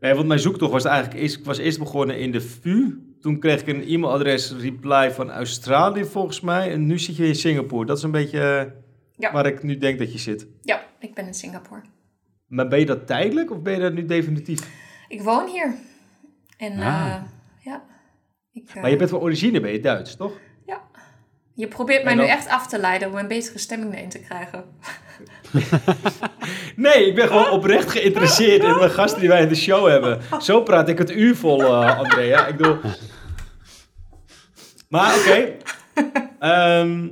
Nee, want mijn zoektocht was eigenlijk eerst, ik was eerst begonnen in de VU. Toen kreeg ik een e-mailadres reply van Australië volgens mij. En nu zit je in Singapore. Dat is een beetje eh, Ja. waar ik nu denk dat je zit. Ja, ik ben in Singapore. Maar ben je dat tijdelijk of ben je dat nu definitief? Ik woon hier. En Ah. eh, ja. Ik, eh, Maar je bent van origine ben je Duits, toch? Je probeert mij nu echt af te leiden om een betere stemming erin te krijgen. Nee, ik ben gewoon oprecht geïnteresseerd in de gasten die wij in de show hebben. Zo praat ik het uur vol, eh, Andrea. Ik bedoel... Maar oké. Ehm,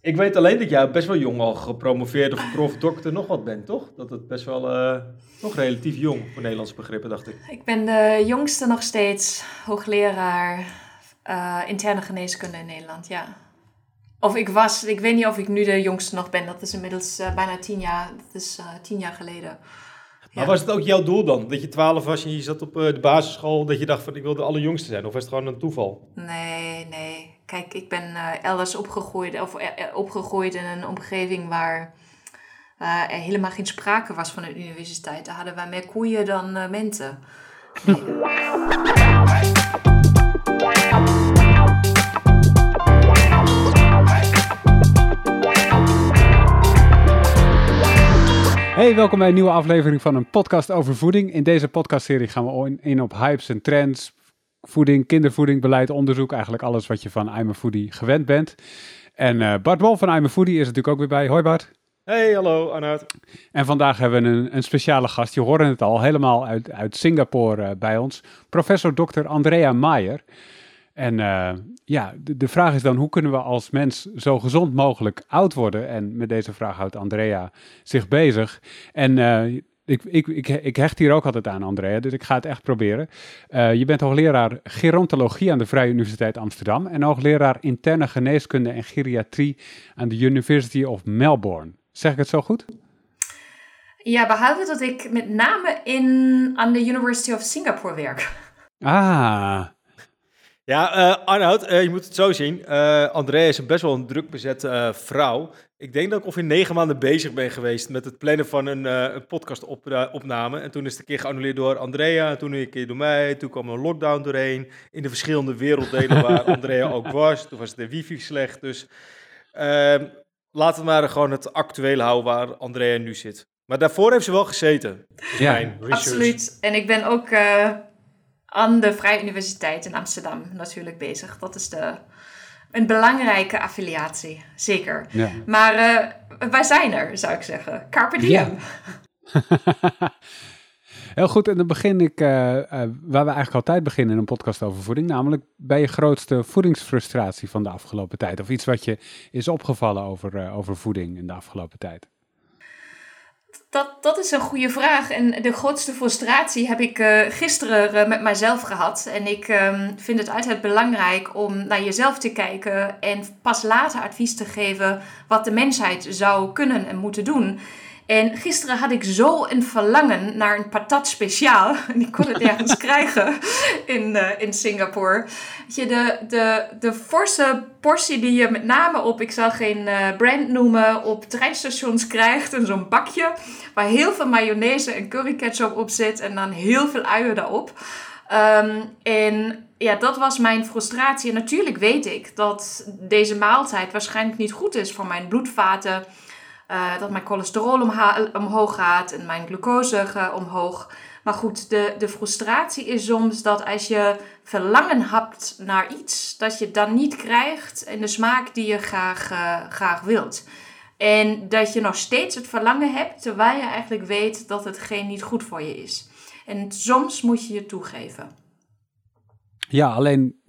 ik weet alleen dat jij best wel jong al gepromoveerd of prof dokter nog wat bent, toch? Dat het best wel eh, nog relatief jong voor Nederlandse begrippen, dacht ik. Ik ben de jongste nog steeds hoogleraar eh, interne geneeskunde in Nederland, ja. Of ik was, ik weet niet of ik nu de jongste nog ben. Dat is inmiddels eh, bijna tien jaar, dat is eh, tien jaar geleden. Maar Ja. was het ook jouw doel dan? Dat je 12 was en je zat op eh, de basisschool, dat je dacht van ik wil de allerjongste zijn? Of was het gewoon een toeval? Nee, nee. Kijk, ik ben elders opgegroeid, of, opgegroeid in een omgeving waar er helemaal geen sprake was van een universiteit. Daar hadden wij meer koeien dan mensen. Hey, welkom bij een nieuwe aflevering van een podcast over voeding. In deze podcastserie gaan we in op hypes en trends, voeding, kindervoeding, beleid, onderzoek. Eigenlijk alles wat je van I'm a Foodie gewend bent. En eh, Bart Wol van I'm a Foodie is natuurlijk ook weer bij. Hoi Bart. Hey, hallo Arnoud. En vandaag hebben we een, een speciale gast. Je hoorde het al, helemaal uit, uit Singapore eh, bij ons. Professor Dr. Andrea Maier. En eh, ja, de, de vraag is dan, hoe kunnen we als mens zo gezond mogelijk oud worden? En met deze vraag houdt Andrea zich bezig. En eh, ik, ik, ik, ik hecht hier ook altijd aan, Andrea, dus ik ga het echt proberen. Eh, je bent hoogleraar gerontologie aan de Vrije Universiteit Amsterdam en hoogleraar interne geneeskunde en geriatrie aan de University of Melbourne. Zeg ik het zo goed? Ja, behalve dat ik met name in, aan de University of Singapore werk. Ah, Ja, eh Arnoud, eh, je moet het zo zien. Eh Andrea is een best wel een druk bezette vrouw. Ik denk dat ik ongeveer negen maanden bezig ben geweest met het plannen van een, eh een podcastopname. En toen is het een keer geannuleerd door Andrea, en toen een keer door mij. Toen kwam een lockdown doorheen in de verschillende werelddelen waar Andrea ook was. Toen was de wifi slecht, dus ehm, laten we maar gewoon het actuele houden waar Andrea nu zit. Maar daarvoor heeft ze wel gezeten. ja. Absoluut. En ik ben ook eh, aan de Vrije Universiteit in Amsterdam natuurlijk bezig. Dat is de, een belangrijke affiliatie, zeker. ja. Maar eh, wij zijn er, zou ik zeggen. Carpe diem. Ja. Heel goed, en dan begin ik eh, eh, waar we eigenlijk altijd beginnen in een podcast over voeding, namelijk bij je grootste voedingsfrustratie van de afgelopen tijd. Of iets wat je is opgevallen over, over voeding in de afgelopen tijd. Dat, dat is een goede vraag. En de grootste frustratie heb ik eh, gisteren eh, met mijzelf gehad. En ik ehm, vind het altijd belangrijk om naar jezelf te kijken en pas later advies te geven wat de mensheid zou kunnen en moeten doen. En gisteren had ik zo een verlangen naar een patat speciaal. En ik kon het ergens krijgen in, eh, in Singapore. Je, de, de, de forse portie die je met name op, ik zal geen eh, brand noemen, op treinstations krijgt. En zo'n bakje waar heel veel mayonaise en curry ketchup op zit. En dan heel veel uien daarop. Ehm, en ja, dat was mijn frustratie. En natuurlijk weet ik dat deze maaltijd waarschijnlijk niet goed is voor mijn bloedvaten. Eh, dat mijn cholesterol omhoog gaat en mijn glucose eh, omhoog. Maar goed, de, de frustratie is soms dat als je verlangen hebt naar iets, dat je het dan niet krijgt in de smaak die je graag, eh, graag wilt. En dat je nog steeds het verlangen hebt, terwijl je eigenlijk weet dat hetgeen niet goed voor je is. En soms moet je je toegeven. Ja, alleen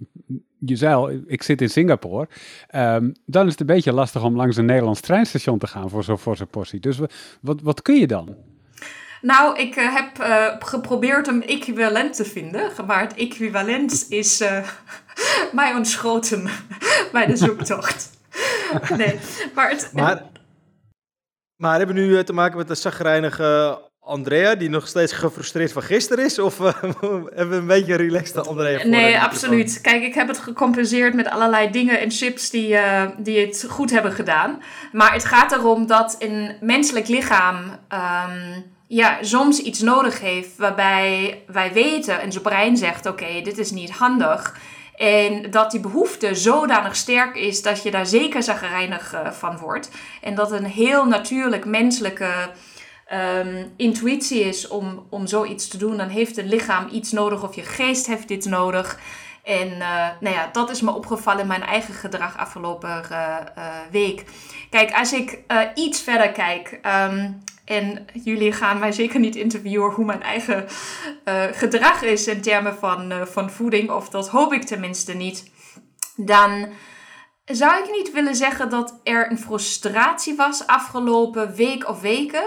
je zei al, ik zit in Singapore. Ehm, dan is het een beetje lastig om langs een Nederlands treinstation te gaan voor zo'n voor zo'n portie. Dus wa- wat, wat kun je dan? Nou, ik eh, heb eh, geprobeerd een equivalent te vinden. Maar het equivalent is eh, mij ontschoten bij de zoektocht. nee, maar het... Maar, maar hebben we nu te maken met de zagrijnige Andrea, die nog steeds gefrustreerd van gisteren is? Of eh, hebben we een beetje een relaxte Andrea voor Nee, absoluut. Kijk, ik heb het gecompenseerd met allerlei dingen en chips die, eh, die het goed hebben gedaan. Maar het gaat erom dat een menselijk lichaam ehm, ja, soms iets nodig heeft waarbij wij weten en zijn brein zegt: Oké, dit is niet handig. En dat die behoefte zodanig sterk is dat je daar zeker zagrijnig uh, van wordt. En dat een heel natuurlijk menselijke um, intuïtie is om, om zoiets te doen. Dan heeft een lichaam iets nodig of je geest heeft dit nodig. En uh, nou ja, dat is me opgevallen in mijn eigen gedrag afgelopen uh, week. Kijk, als ik iets verder kijk. Um, en jullie gaan mij zeker niet interviewen hoe mijn eigen gedrag is in termen van, van voeding, of dat hoop ik tenminste niet. Dan zou ik niet willen zeggen dat er een frustratie was afgelopen week of weken.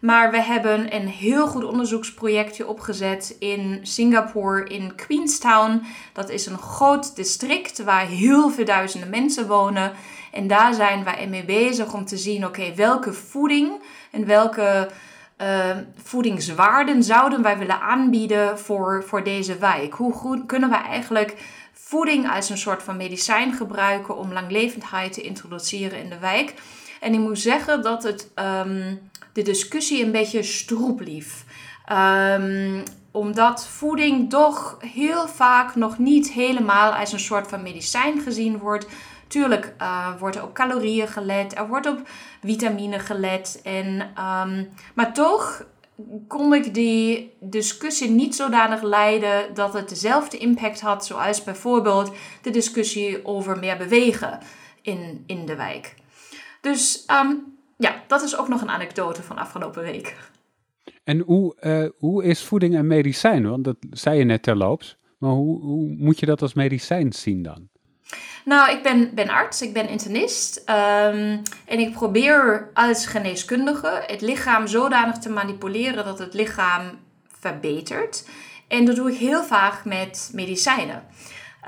Maar we hebben een heel goed onderzoeksprojectje opgezet in Singapore, in Queenstown. Dat is een groot district waar heel veel duizenden mensen wonen. En daar zijn wij mee bezig om te zien, oké, welke voeding en welke uh, voedingswaarden zouden wij willen aanbieden voor, voor deze wijk? Hoe goed kunnen we eigenlijk voeding als een soort van medicijn gebruiken om langlevendheid te introduceren in de wijk? En ik moet zeggen dat het um, de discussie een beetje stroep lief. Um, omdat voeding toch heel vaak nog niet helemaal als een soort van medicijn gezien wordt. Tuurlijk uh, wordt er op calorieën gelet, er wordt op vitamine gelet. En, um, maar toch kon ik die discussie niet zodanig leiden dat het dezelfde impact had, zoals bijvoorbeeld de discussie over meer bewegen in, in de wijk. Dus um, ja, dat is ook nog een anekdote van afgelopen week. En hoe, uh, hoe is voeding een medicijn? Want dat zei je net terloops. Maar hoe, hoe moet je dat als medicijn zien dan? Nou, ik ben, ben arts, ik ben internist. Um, en ik probeer als geneeskundige het lichaam zodanig te manipuleren dat het lichaam verbetert. En dat doe ik heel vaak met medicijnen.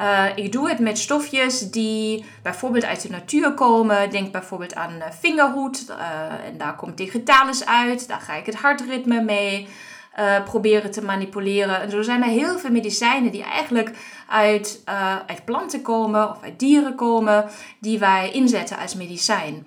Uh, ik doe het met stofjes die bijvoorbeeld uit de natuur komen. Denk bijvoorbeeld aan uh, vingerhoed. Uh, en daar komt digitalis uit. Daar ga ik het hartritme mee proberen te manipuleren. En zo zijn er heel veel medicijnen die eigenlijk uit, uit planten komen of uit dieren komen. Die wij inzetten als medicijn.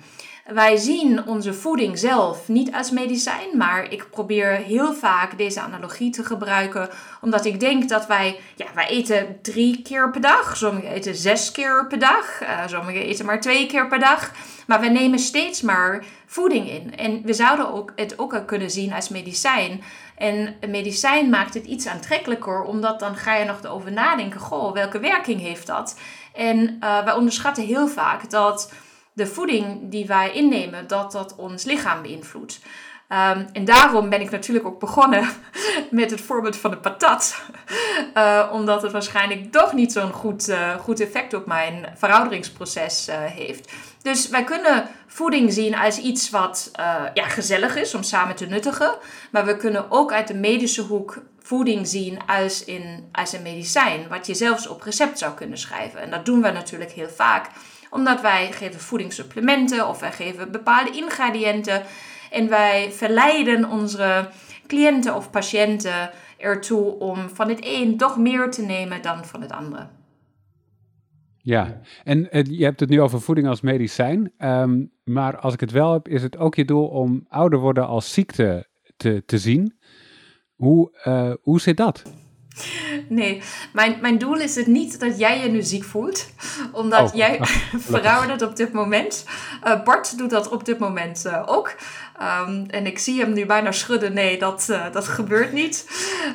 Wij zien onze voeding zelf niet als medicijn, maar ik probeer heel vaak deze analogie te gebruiken, omdat ik denk dat wij, ja, wij eten drie keer per dag, sommigen eten zes keer per dag, uh, sommigen eten maar twee keer per dag, maar we nemen steeds maar voeding in. En we zouden ook, het ook kunnen zien als medicijn. En medicijn maakt het iets aantrekkelijker, omdat dan ga je nog erover nadenken, goh, welke werking heeft dat? En uh, wij onderschatten heel vaak dat de voeding die wij innemen, dat dat ons lichaam beïnvloedt. Um, en daarom ben ik natuurlijk ook begonnen met het voorbeeld van de patat. Uh, omdat het waarschijnlijk toch niet zo'n goed, uh, goed effect op mijn verouderingsproces uh, heeft. Dus wij kunnen voeding zien als iets wat ja, gezellig is om samen te nuttigen. Maar we kunnen ook uit de medische hoek voeding zien als, in, als een medicijn. Wat je zelfs op recept zou kunnen schrijven. En dat doen we natuurlijk heel vaak omdat wij geven voedingssupplementen of wij geven bepaalde ingrediënten. En wij verleiden onze cliënten of patiënten ertoe om van het een toch meer te nemen dan van het andere. Ja, en uh, je hebt het nu over voeding als medicijn. Um, maar als ik het wel heb, is het ook je doel om ouder worden als ziekte te, te zien. Hoe, uh, hoe zit dat? Nee, mijn, mijn doel is het niet dat jij je nu ziek voelt. Omdat oh. jij veroudert op dit moment. Uh, Bart doet dat op dit moment uh, ook. Um, en ik zie hem nu bijna schudden. Nee, dat, uh, dat gebeurt niet.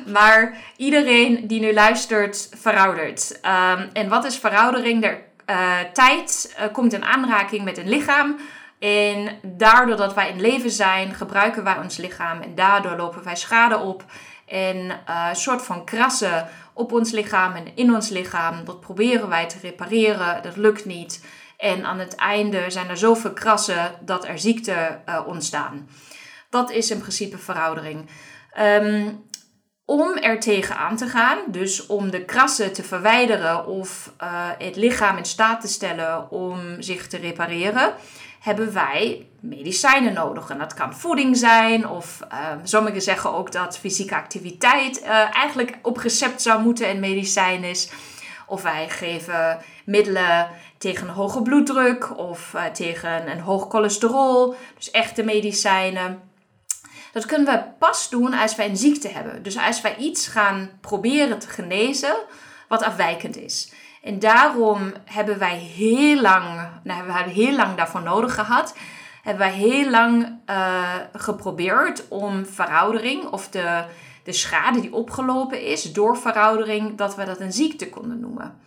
Maar iedereen die nu luistert, veroudert. Um, en wat is veroudering? De tijd komt in aanraking met een lichaam. En daardoor dat wij in leven zijn, gebruiken wij ons lichaam. En daardoor lopen wij schade op. En uh, soort van krassen op ons lichaam en in ons lichaam. Dat proberen wij te repareren. Dat lukt niet. En aan het einde zijn er zoveel krassen dat er ziekten uh, ontstaan. Dat is in principe veroudering. Um, om er tegenaan te gaan, dus om de krassen te verwijderen of uh, het lichaam in staat te stellen om zich te repareren, hebben wij medicijnen nodig. En dat kan voeding zijn, of uh, sommigen zeggen ook dat fysieke activiteit uh, eigenlijk op recept zou moeten en medicijn is. Of wij geven middelen tegen hoge bloeddruk of uh, tegen een hoog cholesterol, dus echte medicijnen. Dat kunnen we pas doen als wij een ziekte hebben. Dus als wij iets gaan proberen te genezen wat afwijkend is. En daarom hebben wij heel lang, nou, hebben we heel lang daarvoor nodig gehad. Hebben wij heel lang uh, geprobeerd om veroudering of de, de schade die opgelopen is door veroudering, dat we dat een ziekte konden noemen.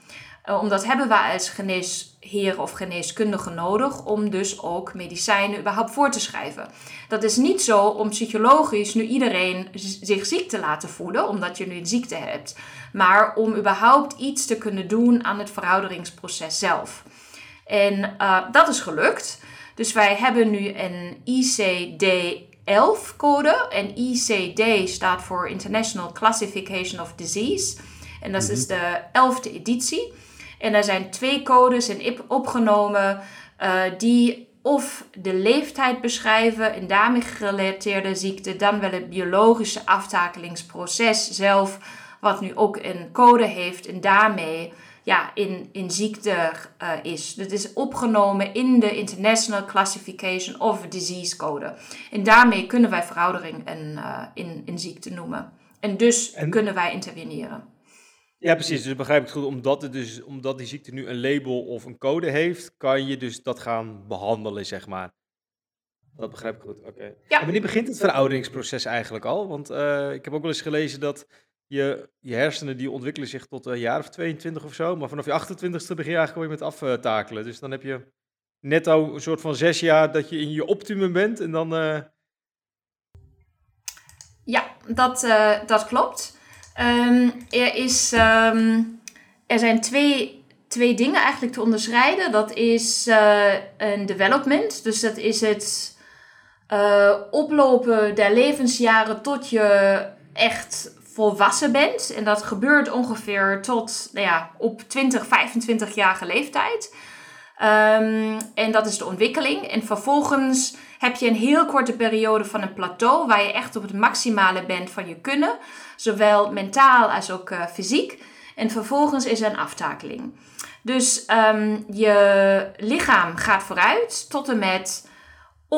Uh, omdat hebben we als geneesheer of geneeskundige nodig om dus ook medicijnen überhaupt voor te schrijven. Dat is niet zo om psychologisch nu iedereen zich ziek te laten voelen, omdat je nu een ziekte hebt. Maar om überhaupt iets te kunnen doen aan het verouderingsproces zelf. En uh, dat is gelukt. Dus wij hebben nu een ICD-11-code. En ICD staat voor International Classification of Disease. En dat is mhm. de 11e editie. En er zijn twee codes in opgenomen uh, die of de leeftijd beschrijven, een daarmee gerelateerde ziekte, dan wel het biologische aftakelingsproces zelf, wat nu ook een code heeft en daarmee ja, in, in ziekte uh, is. Dat is opgenomen in de International Classification of Disease Code. En daarmee kunnen wij veroudering een, uh, in, in ziekte noemen. En dus kunnen wij interveneren. Ja, precies. Dus begrijp ik het goed. Omdat, het dus, omdat die ziekte nu een label of een code heeft, kan je dus dat gaan behandelen, zeg maar. Dat begrijp ik goed. Oké. Ja. En wanneer begint het verouderingsproces eigenlijk al? Want uh, ik heb ook wel eens gelezen dat je, je hersenen die ontwikkelen zich tot een jaar of 22 of zo. Maar vanaf je 28ste begin je eigenlijk weer met aftakelen. Dus dan heb je netto een soort van zes jaar dat je in je optimum bent. En dan... Uh... Ja, dat, uh, dat klopt. Um, er, is, um, er zijn twee, twee dingen eigenlijk te onderscheiden. Dat is een development. Dus dat is het oplopen der levensjaren tot je echt volwassen bent. En dat gebeurt ongeveer tot nou ja, op 20, 25-jarige leeftijd. Um, en dat is de ontwikkeling. En vervolgens heb je een heel korte periode van een plateau waar je echt op het maximale bent van je kunnen, zowel mentaal als ook uh, fysiek. En vervolgens is er een aftakeling. Dus um, je lichaam gaat vooruit tot en met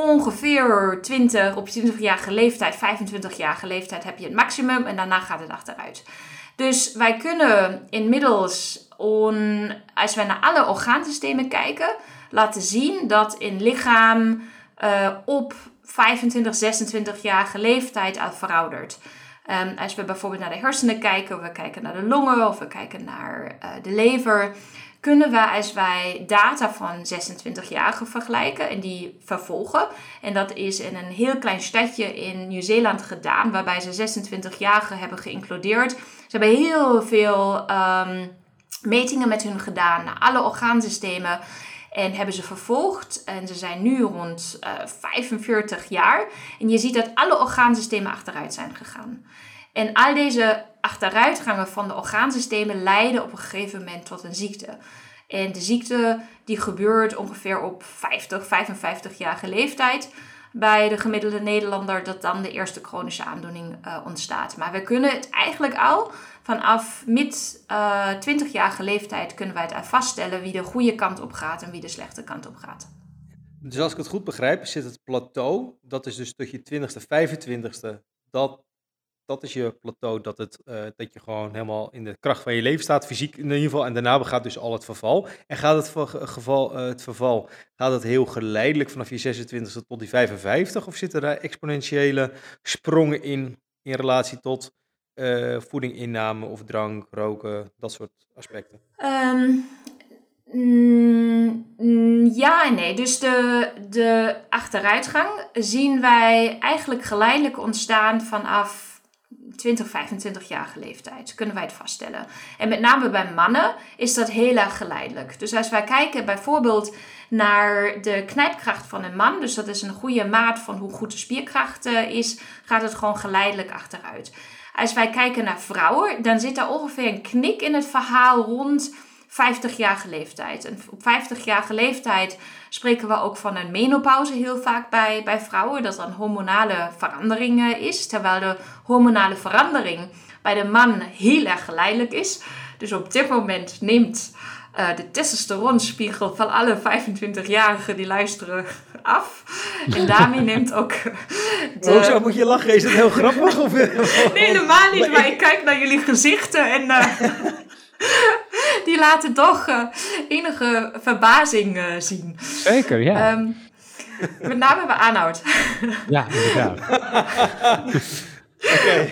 ongeveer 20, op 20-jarige leeftijd, 25-jarige leeftijd heb je het maximum en daarna gaat het achteruit. Dus wij kunnen inmiddels, als wij naar alle orgaansystemen kijken, laten zien dat in lichaam uh, op 25, 26-jarige leeftijd al veroudert. Um, als we bijvoorbeeld naar de hersenen kijken, we kijken naar de longen of we kijken naar uh, de lever, kunnen we als wij data van 26-jarigen vergelijken en die vervolgen. En dat is in een heel klein stadje in Nieuw-Zeeland gedaan, waarbij ze 26-jarigen hebben geïncludeerd. Ze hebben heel veel um, metingen met hun gedaan naar alle orgaansystemen. En hebben ze vervolgd. En ze zijn nu rond uh, eh, 45 jaar. En je ziet dat alle orgaansystemen achteruit zijn gegaan. En al deze achteruitgangen van de orgaansystemen leiden op een gegeven moment tot een ziekte. En de ziekte die gebeurt ongeveer op 50, 55-jarige leeftijd bij de gemiddelde Nederlander dat dan de eerste chronische aandoening uh, ontstaat. Maar we kunnen het eigenlijk al vanaf mid uh, eh, 20-jarige leeftijd kunnen wij het vaststellen wie de goede kant op gaat en wie de slechte kant op gaat. Dus als ik het goed begrijp, zit het plateau, dat is dus tot je 20ste, 25ste, dat dat is je plateau, dat, het, uh, dat je gewoon helemaal in de kracht van je leven staat, fysiek in ieder geval. En daarna gaat dus al het verval. En gaat het, geval, uh, het verval, gaat het heel geleidelijk vanaf je 26e tot die 55? Of zitten er exponentiële sprongen in, in relatie tot uh, voeding inname of drank, roken, dat soort aspecten? Um, mm, ja en nee. Dus de, de achteruitgang zien wij eigenlijk geleidelijk ontstaan vanaf 20, 25 jaar leeftijd, kunnen wij het vaststellen. En met name bij mannen is dat heel erg geleidelijk. Dus als wij kijken bijvoorbeeld naar de knijpkracht van een man, dus dat is een goede maat van hoe goed de spierkracht uh, is, gaat het gewoon geleidelijk achteruit. Als wij kijken naar vrouwen, dan zit daar ongeveer een knik in het verhaal rond 50-jarige leeftijd. En op 50-jarige leeftijd spreken we ook van een menopauze heel vaak bij, bij vrouwen. Dat dan hormonale verandering is. Terwijl de hormonale verandering bij de man heel erg geleidelijk is. Dus op dit moment neemt uh, de testosteronspiegel van alle 25-jarigen die luisteren af. En daarmee neemt ook de... Hoezo moet je lachen? Is het heel grappig? Of... nee, helemaal niet. Maar ik kijk naar jullie gezichten en... Uh, die laten toch uh, enige verbazing zien. Zeker, ja. Um, met name bij aanhoud. ja, inderdaad. Oké.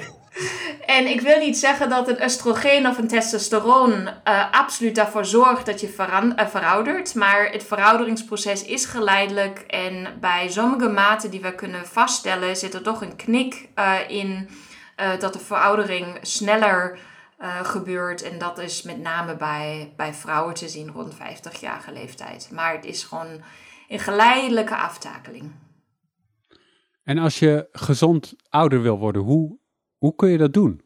En ik wil niet zeggen dat een oestrogeen of een testosteron uh, absoluut daarvoor zorgt dat je uh, veroudert. Maar het verouderingsproces is geleidelijk. En bij sommige maten die we kunnen vaststellen, zit er toch een knik uh, in dat de veroudering sneller gebeurt. En dat is met name bij, bij vrouwen te zien rond 50-jarige leeftijd. Maar het is gewoon een geleidelijke aftakeling. En als je gezond ouder wil worden, hoe hoe kun je dat doen?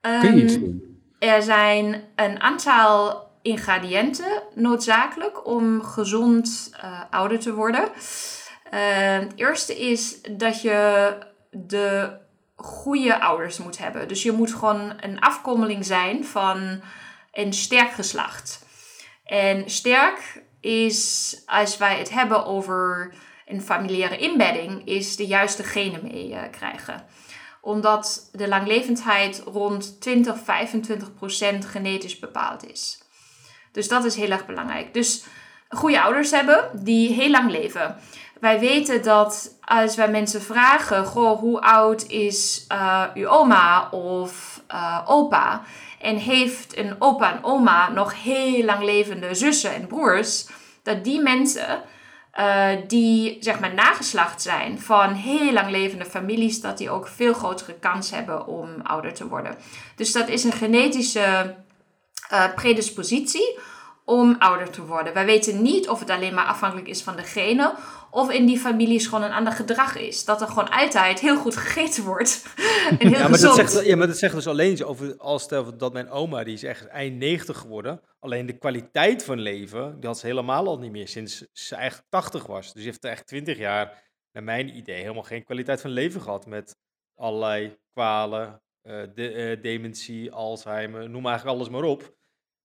kun je iets ehm, doen? Er zijn een aantal ingrediënten noodzakelijk om gezond uh, ouder te worden. Uh, het eerste is dat je de goede ouders moet hebben. Dus je moet gewoon een afkommeling zijn van een sterk geslacht. En sterk is, als wij het hebben over een familiaire inbedding, is de juiste genen mee uh, krijgen omdat de langlevendheid rond 20, 25 procent genetisch bepaald is. Dus dat is heel erg belangrijk. Dus goede ouders hebben die heel lang leven. Wij weten dat als wij mensen vragen: Goh, hoe oud is uh, uw oma of uh, opa? En heeft een opa en oma nog heel lang levende zussen en broers? Dat die mensen uh, die zeg maar nageslacht zijn van heel lang levende families, dat die ook veel grotere kans hebben om ouder te worden. Dus dat is een genetische predispositie om ouder te worden. Wij weten niet of het alleen maar afhankelijk is van de genen of in die families gewoon een ander gedrag is. Dat er gewoon altijd heel goed gegeten wordt. en heel ja, maar dat zegt, ja, maar dat zegt dus alleen over, als stel dat mijn oma, die is echt eind 90 geworden. Alleen de kwaliteit van leven, die had ze helemaal al niet meer sinds ze eigenlijk 80 was. Dus ze heeft echt 20 jaar, naar mijn idee, helemaal geen kwaliteit van leven gehad. Met allerlei kwalen, uh, de, uh, dementie, Alzheimer, noem eigenlijk alles maar op.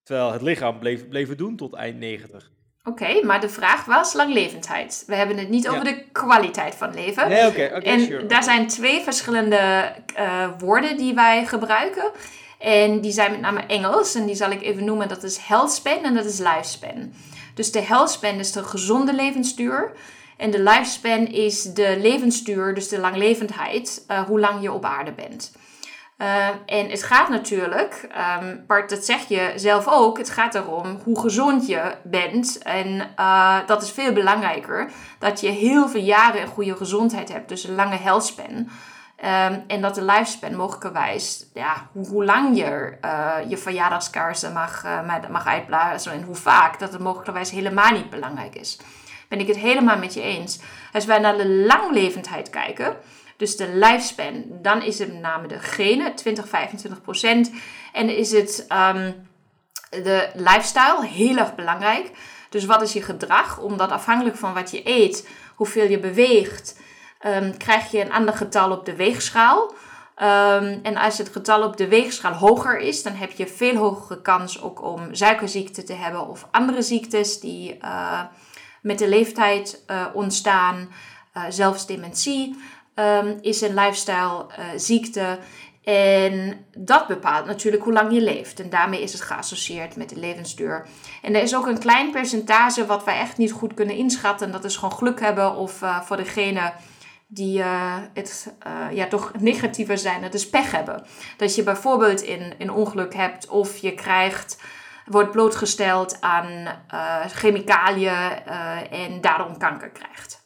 Terwijl het lichaam bleef, bleef doen tot eind 90. Oké, maar de vraag was langlevendheid. We hebben het niet over de kwaliteit van leven. Nee, oké, oké, En daar zijn twee verschillende uh, woorden die wij gebruiken. En die zijn met name Engels. En die zal ik even noemen. Dat is health span en dat is lifespan. Dus de health span is de gezonde levensduur. En de lifespan is de levensduur, dus de langlevendheid. Uh, hoe lang je op aarde bent. Uh, en het gaat natuurlijk, um, Bart, dat zeg je zelf ook, het gaat erom hoe gezond je bent. En uh, dat is veel belangrijker, dat je heel veel jaren een goede gezondheid hebt, dus een lange healthspan. Um, en dat de lifespan mogelijkerwijs, ja, hoe, hoe lang je uh, je verjaardagskaarsen mag, mag uitblazen en hoe vaak, dat het mogelijkerwijs helemaal niet belangrijk is. Ben ik het helemaal met je eens. Als wij naar de langlevendheid kijken, dus de lifespan, dan is het met name de genen, 20, 25 procent. En is het um, de lifestyle, heel erg belangrijk. Dus wat is je gedrag? Omdat afhankelijk van wat je eet, hoeveel je beweegt, um, krijg je een ander getal op de weegschaal. Um, en als het getal op de weegschaal hoger is, dan heb je veel hogere kans ook om suikerziekte te hebben of andere ziektes die uh, met de leeftijd uh, ontstaan, uh, zelfs dementie um, is een lifestyle uh, ziekte. En dat bepaalt natuurlijk hoe lang je leeft. En daarmee is het geassocieerd met de levensduur. En er is ook een klein percentage wat wij echt niet goed kunnen inschatten. Dat is gewoon geluk hebben of uh, voor degene die uh, het ja, toch negatiever zijn, dat is pech hebben. Dat je bijvoorbeeld in een ongeluk hebt of je krijgt, wordt blootgesteld aan chemicaliën en daarom kanker krijgt.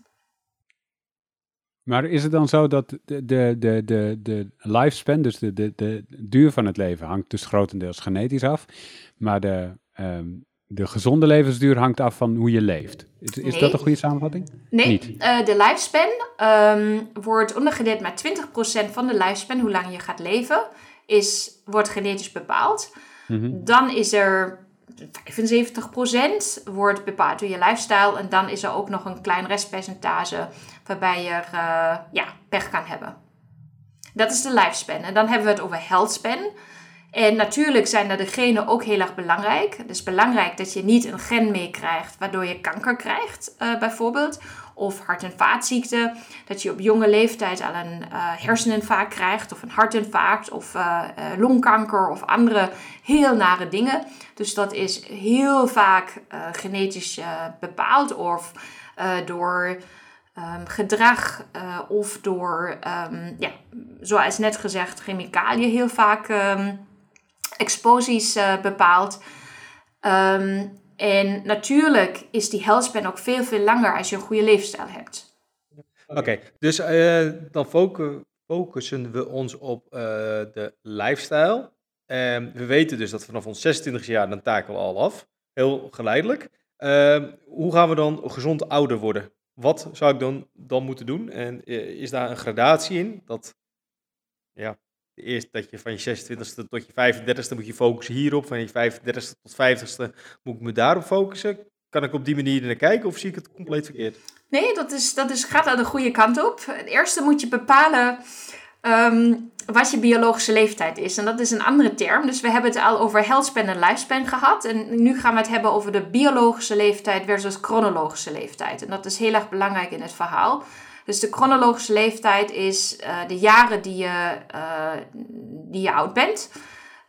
Maar is het dan zo dat de, de, de, de, de lifespan, dus de, de, de duur van het leven, hangt dus grotendeels genetisch af. Maar de, um, de gezonde levensduur hangt af van hoe je leeft. Is, is dat een goede samenvatting? Nee, uh, de lifespan um, wordt ondergedeeld met 20% van de lifespan, hoe lang je gaat leven, is, wordt genetisch bepaald. Mm -hmm. Dan is er 75% wordt bepaald door je lifestyle. En dan is er ook nog een klein restpercentage waarbij je uh, ja, pech kan hebben. Dat is de lifespan. En dan hebben we het over healthspan. En natuurlijk zijn er de genen ook heel erg belangrijk. Het is belangrijk dat je niet een gen meekrijgt waardoor je kanker krijgt, uh, bijvoorbeeld. Of hart- en vaatziekten. Dat je op jonge leeftijd al een uh, krijgt, of een hartinfarct, of uh, longkanker, of andere heel nare dingen. Dus dat is heel vaak genetisch bepaald, of door um, gedrag of door, um, ja, zoals net gezegd, chemicaliën heel vaak. Um, exposies uh, bepaald. En natuurlijk is die healthspan ook veel, veel langer als je een goede leefstijl hebt. Oké, dus uh, dan focussen we ons op uh, de lifestyle. Um, we weten dus dat vanaf ons 26 jaar, dan taken we al af. Heel geleidelijk. Uh, hoe gaan we dan gezond ouder worden? Wat zou ik dan, dan moeten doen? En is daar een gradatie in? Dat, ja, Eerst dat je van je 26e tot je 35e moet je focussen hierop. Van je 35e tot 50e moet ik me daarop focussen. Kan ik op die manier naar kijken of zie ik het compleet verkeerd? Nee, dat, is, dat is, gaat aan de goede kant op. Het eerste moet je bepalen um, wat je biologische leeftijd is. En dat is een andere term. Dus we hebben het al over healthspan en lifespan gehad. En nu gaan we het hebben over de biologische leeftijd versus chronologische leeftijd. En dat is heel erg belangrijk in het verhaal. Dus de chronologische leeftijd is uh, de jaren die je, uh, die je oud bent.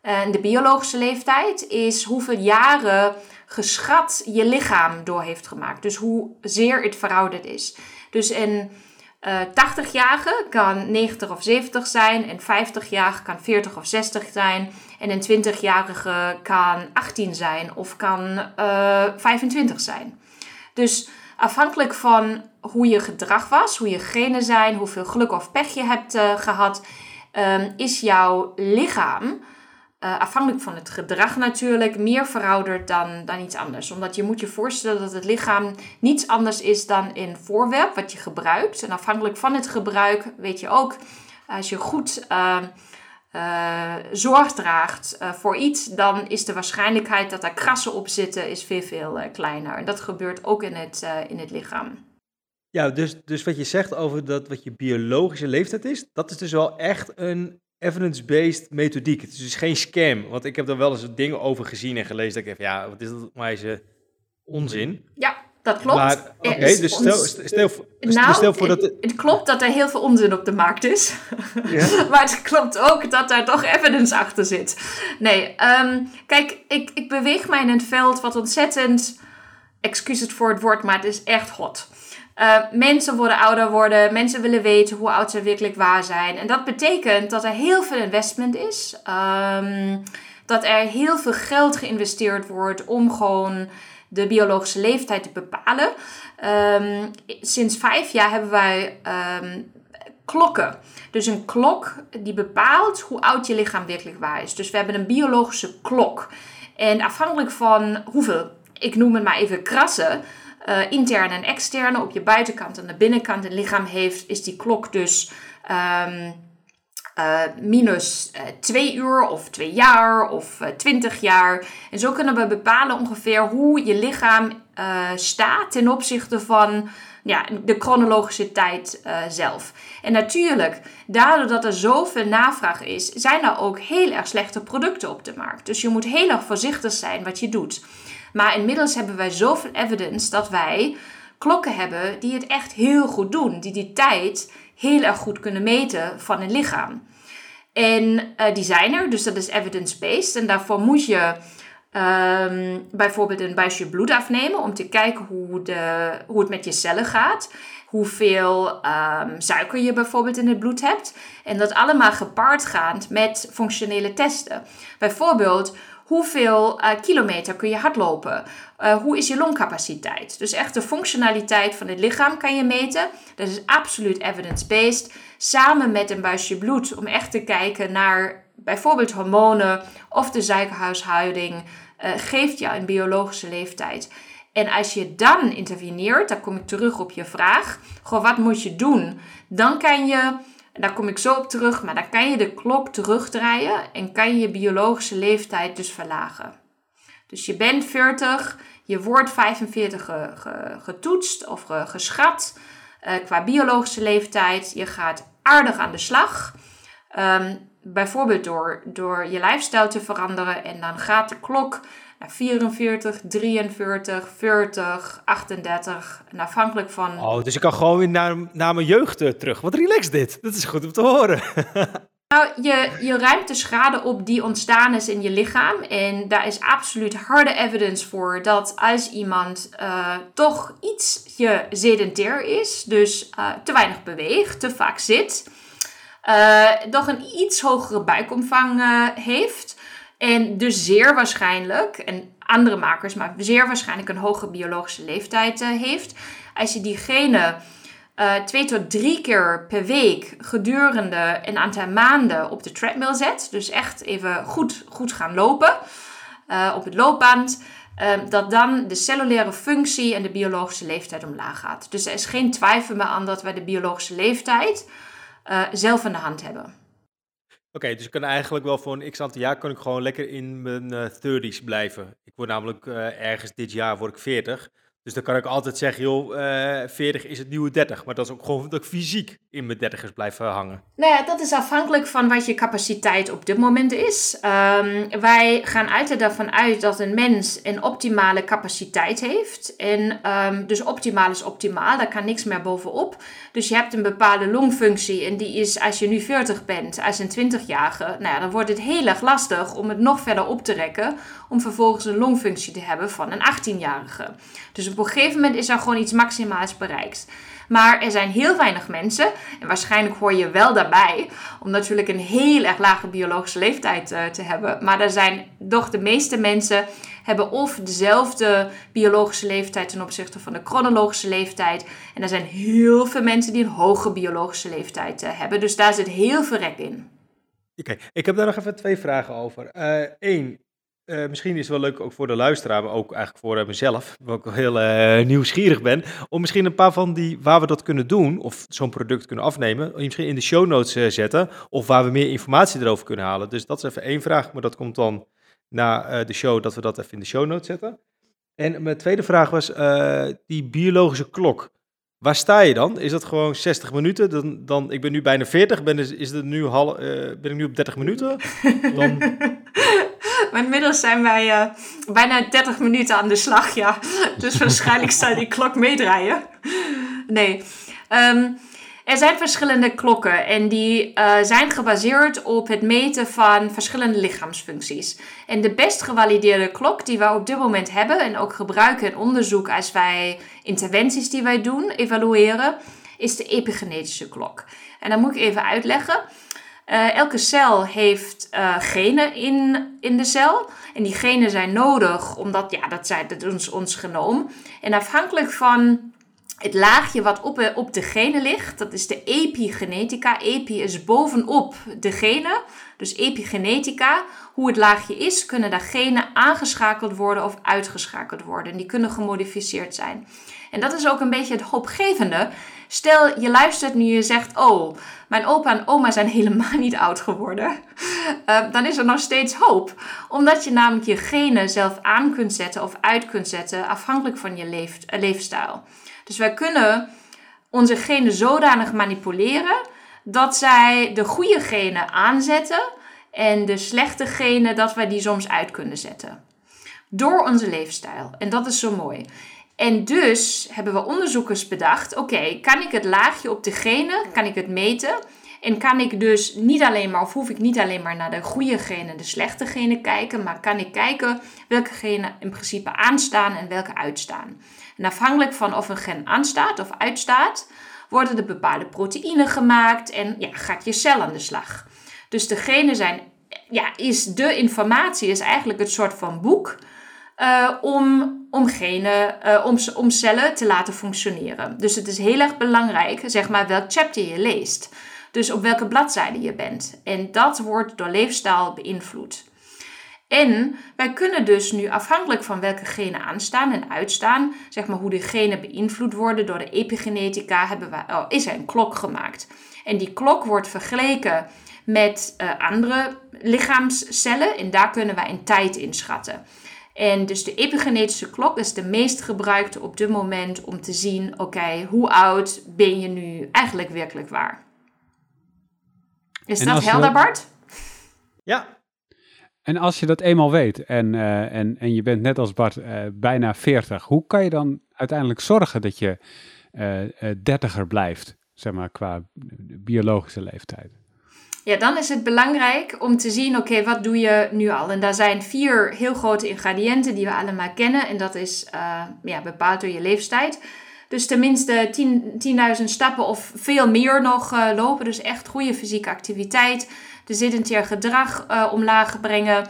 En de biologische leeftijd is hoeveel jaren geschat je lichaam door heeft gemaakt. Dus hoezeer het verouderd is. Dus een uh, 80-jarige kan 90 of 70 zijn. En 50-jarige kan 40 of 60 zijn. En een 20-jarige kan 18 zijn of kan 25 zijn. Dus afhankelijk van hoe je gedrag was, hoe je genen zijn, hoeveel geluk of pech je hebt uh, gehad, um, is jouw lichaam, uh, afhankelijk van het gedrag natuurlijk, meer verouderd dan, dan iets anders. Omdat je moet je voorstellen dat het lichaam niets anders is dan een voorwerp wat je gebruikt. En afhankelijk van het gebruik weet je ook, als je goed uh, uh, zorg draagt uh, voor iets, dan is de waarschijnlijkheid dat er krassen op zitten is veel, veel uh, kleiner. En dat gebeurt ook in het, in het lichaam. Ja, dus, dus wat je zegt over dat wat je biologische leeftijd is, dat is dus wel echt een evidence-based methodiek. Het is dus geen scam. Want ik heb er wel eens dingen over gezien en gelezen. Dat ik even, ja, wat is dat maar onzin? Ja, dat klopt. Maar, oké, okay, dus stel, stel, stel, nou, stel voor dat... Het, het, klopt dat er heel veel onzin op de markt is. Ja? maar het klopt ook dat daar toch evidence achter zit. Nee, um, kijk, ik, ik beweeg mij in een veld wat ontzettend... Excuses voor het woord, maar het is echt hot. Uh, mensen worden ouder worden, mensen willen weten hoe oud ze werkelijk waar zijn. En dat betekent dat er heel veel investment is. Um, dat er heel veel geld geïnvesteerd wordt om gewoon de biologische leeftijd te bepalen. Um, sinds vijf jaar hebben wij um, klokken. Dus een klok die bepaalt hoe oud je lichaam werkelijk waar is. Dus we hebben een biologische klok. En afhankelijk van hoeveel, ik noem het maar even krassen, uh, interne en externe, op je buitenkant en de binnenkant het lichaam heeft, is die klok dus um, uh, minus uh, twee uur of twee jaar of twintig jaar. En zo kunnen we bepalen ongeveer hoe je lichaam staat ten opzichte van ja, de chronologische tijd zelf. En natuurlijk, daardoor dat er zoveel navraag is, zijn er ook heel erg slechte producten op de markt. Dus je moet heel erg voorzichtig zijn wat je doet. Maar inmiddels hebben wij zoveel evidence dat wij klokken hebben die het echt heel goed doen. Die die tijd heel erg goed kunnen meten van een lichaam. En uh, die zijn er, dus dat is evidence-based. En daarvoor moet je um, bijvoorbeeld een buisje bloed afnemen om te kijken hoe, de, hoe het met je cellen gaat. Hoeveel um, suiker je bijvoorbeeld in het bloed hebt. En dat allemaal gepaard gaat met functionele testen. Bijvoorbeeld hoeveel uh, kilometer kun je hardlopen? Uh, hoe is je longcapaciteit? Dus echt de functionaliteit van het lichaam kan je meten. Dat is absoluut evidence-based. Samen met een buisje bloed om echt te kijken naar bijvoorbeeld hormonen of de suikerhuishouding. Uh, geeft jou een biologische leeftijd. En als je dan interveneert, dan kom ik terug op je vraag. Goh, wat moet je doen? Dan kan je daar kom ik zo op terug, maar dan kan je de klok terugdraaien en kan je je biologische leeftijd dus verlagen. Dus je bent 40, je wordt 45 getoetst of geschat uh, qua biologische leeftijd. Je gaat aardig aan de slag. Um, bijvoorbeeld door, door je lifestyle te veranderen. En dan gaat de klok naar 44, 43, 40, 38. En afhankelijk van. Oh, dus ik kan gewoon weer naar, naar mijn jeugd eh, terug. Wat relaxed dit. Dat is goed om te horen. Nou, je, je ruimt de schade op die ontstaan is in je lichaam. En daar is absoluut harde evidence voor dat als iemand uh, toch ietsje sedentair is, dus uh, te weinig beweegt, te vaak zit, uh, toch een iets hogere buikomvang heeft. En dus zeer waarschijnlijk, en andere makers, maar zeer waarschijnlijk een hoge biologische leeftijd heeft. Als je diegene uh, twee tot drie keer per week gedurende een aantal maanden op de treadmill zet. Dus echt even goed, goed gaan lopen uh, op het loopband. Uh, dat dan de cellulaire functie en de biologische leeftijd omlaag gaat. Dus er is geen twijfel meer aan dat wij de biologische leeftijd uh, zelf in de hand hebben. Oké, dus ik kan eigenlijk wel voor een x aantal jaar kan ik gewoon lekker in mijn uh, 30s blijven. Ik word namelijk ergens dit jaar word ik 40. Dus dan kan ik altijd zeggen, joh, uh, eh, 40 is het nieuwe 30. Maar dat is ook gewoon dat ik fysiek in mijn dertigers blijf uh, hangen. Nou ja, dat is afhankelijk van wat je capaciteit op dit moment is. Um, wij gaan altijd ervan uit dat een mens een optimale capaciteit heeft. En um, dus optimaal is optimaal, daar kan niks meer bovenop. Dus je hebt een bepaalde longfunctie en die is als je nu 40 bent, als een 20-jarige, nou ja, dan wordt het heel erg lastig om het nog verder op te rekken. Om vervolgens een longfunctie te hebben van een 18-jarige. Dus op een gegeven moment is er gewoon iets maximaals bereikt. Maar er zijn heel weinig mensen, en waarschijnlijk hoor je wel daarbij, om natuurlijk een heel erg lage biologische leeftijd uh, te hebben. Maar er zijn toch de meeste mensen hebben of dezelfde biologische leeftijd ten opzichte van de chronologische leeftijd. En er zijn heel veel mensen die een hoge biologische leeftijd uh, hebben. Dus daar zit heel veel rek in. Oké, ik heb daar nog even twee vragen over. Eén, uh, uh, misschien is het wel leuk ook voor de luisteraar, maar ook eigenlijk voor uh, mezelf, waar ik heel uh, nieuwsgierig ben, om misschien een paar van die, waar we dat kunnen doen, of zo'n product kunnen afnemen, misschien in de show notes zetten, of waar we meer informatie erover kunnen halen. Dus dat is even één vraag, maar dat komt dan na de show, dat we dat even in de show notes zetten. En mijn tweede vraag was die biologische klok. Waar sta je dan? Is dat gewoon 60 minuten? Dan, dan, ik ben nu bijna 40, ben, is het nu hal, ben ik nu op 30 minuten? Dan... Maar inmiddels zijn wij uh, bijna 30 minuten aan de slag, ja. Dus waarschijnlijk zal die klok meedraaien. Nee. Um, er zijn verschillende klokken en die uh, zijn gebaseerd op het meten van verschillende lichaamsfuncties. En de best gevalideerde klok die we op dit moment hebben en ook gebruiken in onderzoek als wij interventies die wij doen evalueren, is de epigenetische klok. En dan moet ik even uitleggen. Uh, elke cel heeft uh, genen in, in de cel. En die genen zijn nodig, omdat ja, dat, zijn, dat is ons genoom. En afhankelijk van het laagje wat op, op de genen ligt, dat is de epigenetica. Epi is bovenop de genen, dus epigenetica. Hoe het laagje is, kunnen daar genen aangeschakeld worden of uitgeschakeld worden. Die kunnen gemodificeerd zijn. En dat is ook een beetje het hoopgevende. Stel, je luistert nu je zegt: Oh, mijn opa en oma zijn helemaal niet oud geworden. Uh, dan is er nog steeds hoop. Omdat je namelijk je genen zelf aan kunt zetten of uit kunt zetten, afhankelijk van je leef, uh, leefstijl. Dus wij kunnen onze genen zodanig manipuleren dat zij de goede genen aanzetten en de slechte genen dat wij die soms uit kunnen zetten. Door onze leefstijl. En dat is zo mooi. En dus hebben we onderzoekers bedacht: oké, kan ik het laagje op de genen, kan ik het meten? En kan ik dus niet alleen maar, of hoef ik niet alleen maar naar de goede genen en de slechte genen kijken, maar kan ik kijken welke genen in principe aanstaan en welke uitstaan. En afhankelijk van of een gen aanstaat of uitstaat, worden er bepaalde proteïnen gemaakt en ja, gaat je cel aan de slag. Dus de genen zijn, ja, is de informatie, is eigenlijk het soort van boek uh, om, om, genen, om, om cellen te laten functioneren. Dus het is heel erg belangrijk, zeg maar, welk chapter je leest. Dus op welke bladzijde je bent. En dat wordt door leefstijl beïnvloed. En wij kunnen dus nu afhankelijk van welke genen aanstaan en uitstaan, zeg maar hoe die genen beïnvloed worden door de epigenetica, hebben wij, oh, is er een klok gemaakt. En die klok wordt vergeleken met uh, andere lichaamscellen en daar kunnen wij een tijd inschatten. En dus de epigenetische klok is de meest gebruikte op dit moment om te zien, oké, hoe oud ben je nu eigenlijk werkelijk waar? Is dat helder, Bart? Ja. En als je dat eenmaal weet en, uh, en, en je bent net als Bart uh, bijna 40, hoe kan je dan uiteindelijk zorgen dat je uh, dertiger blijft, zeg maar, qua biologische leeftijd? Ja, dan is het belangrijk om te zien, oké, wat doe je nu al? En daar zijn vier heel grote ingrediënten die we allemaal kennen. En dat is ja, bepaald door je leeftijd. Dus tenminste 10.000 stappen of veel meer nog uh, lopen. Dus echt goede fysieke activiteit. De sedentair gedrag uh, omlaag brengen.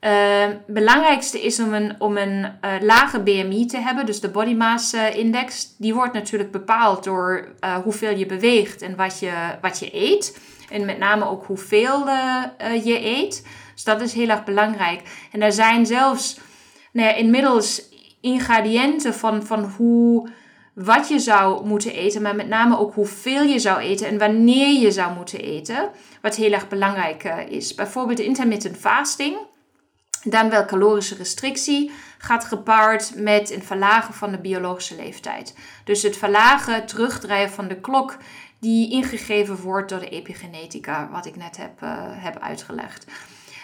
Uh, belangrijkste is om een, om een lage BMI te hebben, dus de body mass index. Die wordt natuurlijk bepaald door hoeveel je beweegt en wat je, wat je eet. En met name ook hoeveel je eet. Dus dat is heel erg belangrijk. En er zijn zelfs nou ja, inmiddels ingrediënten van, van hoe wat je zou moeten eten, maar met name ook hoeveel je zou eten en wanneer je zou moeten eten, wat heel erg belangrijk eh, is. Bijvoorbeeld intermittent fasting, dan wel calorische restrictie, gaat gepaard met een verlagen van de biologische leeftijd. Dus het verlagen, terugdraaien van de klok die ingegeven wordt door de epigenetica, wat ik net heb, uh, heb uitgelegd.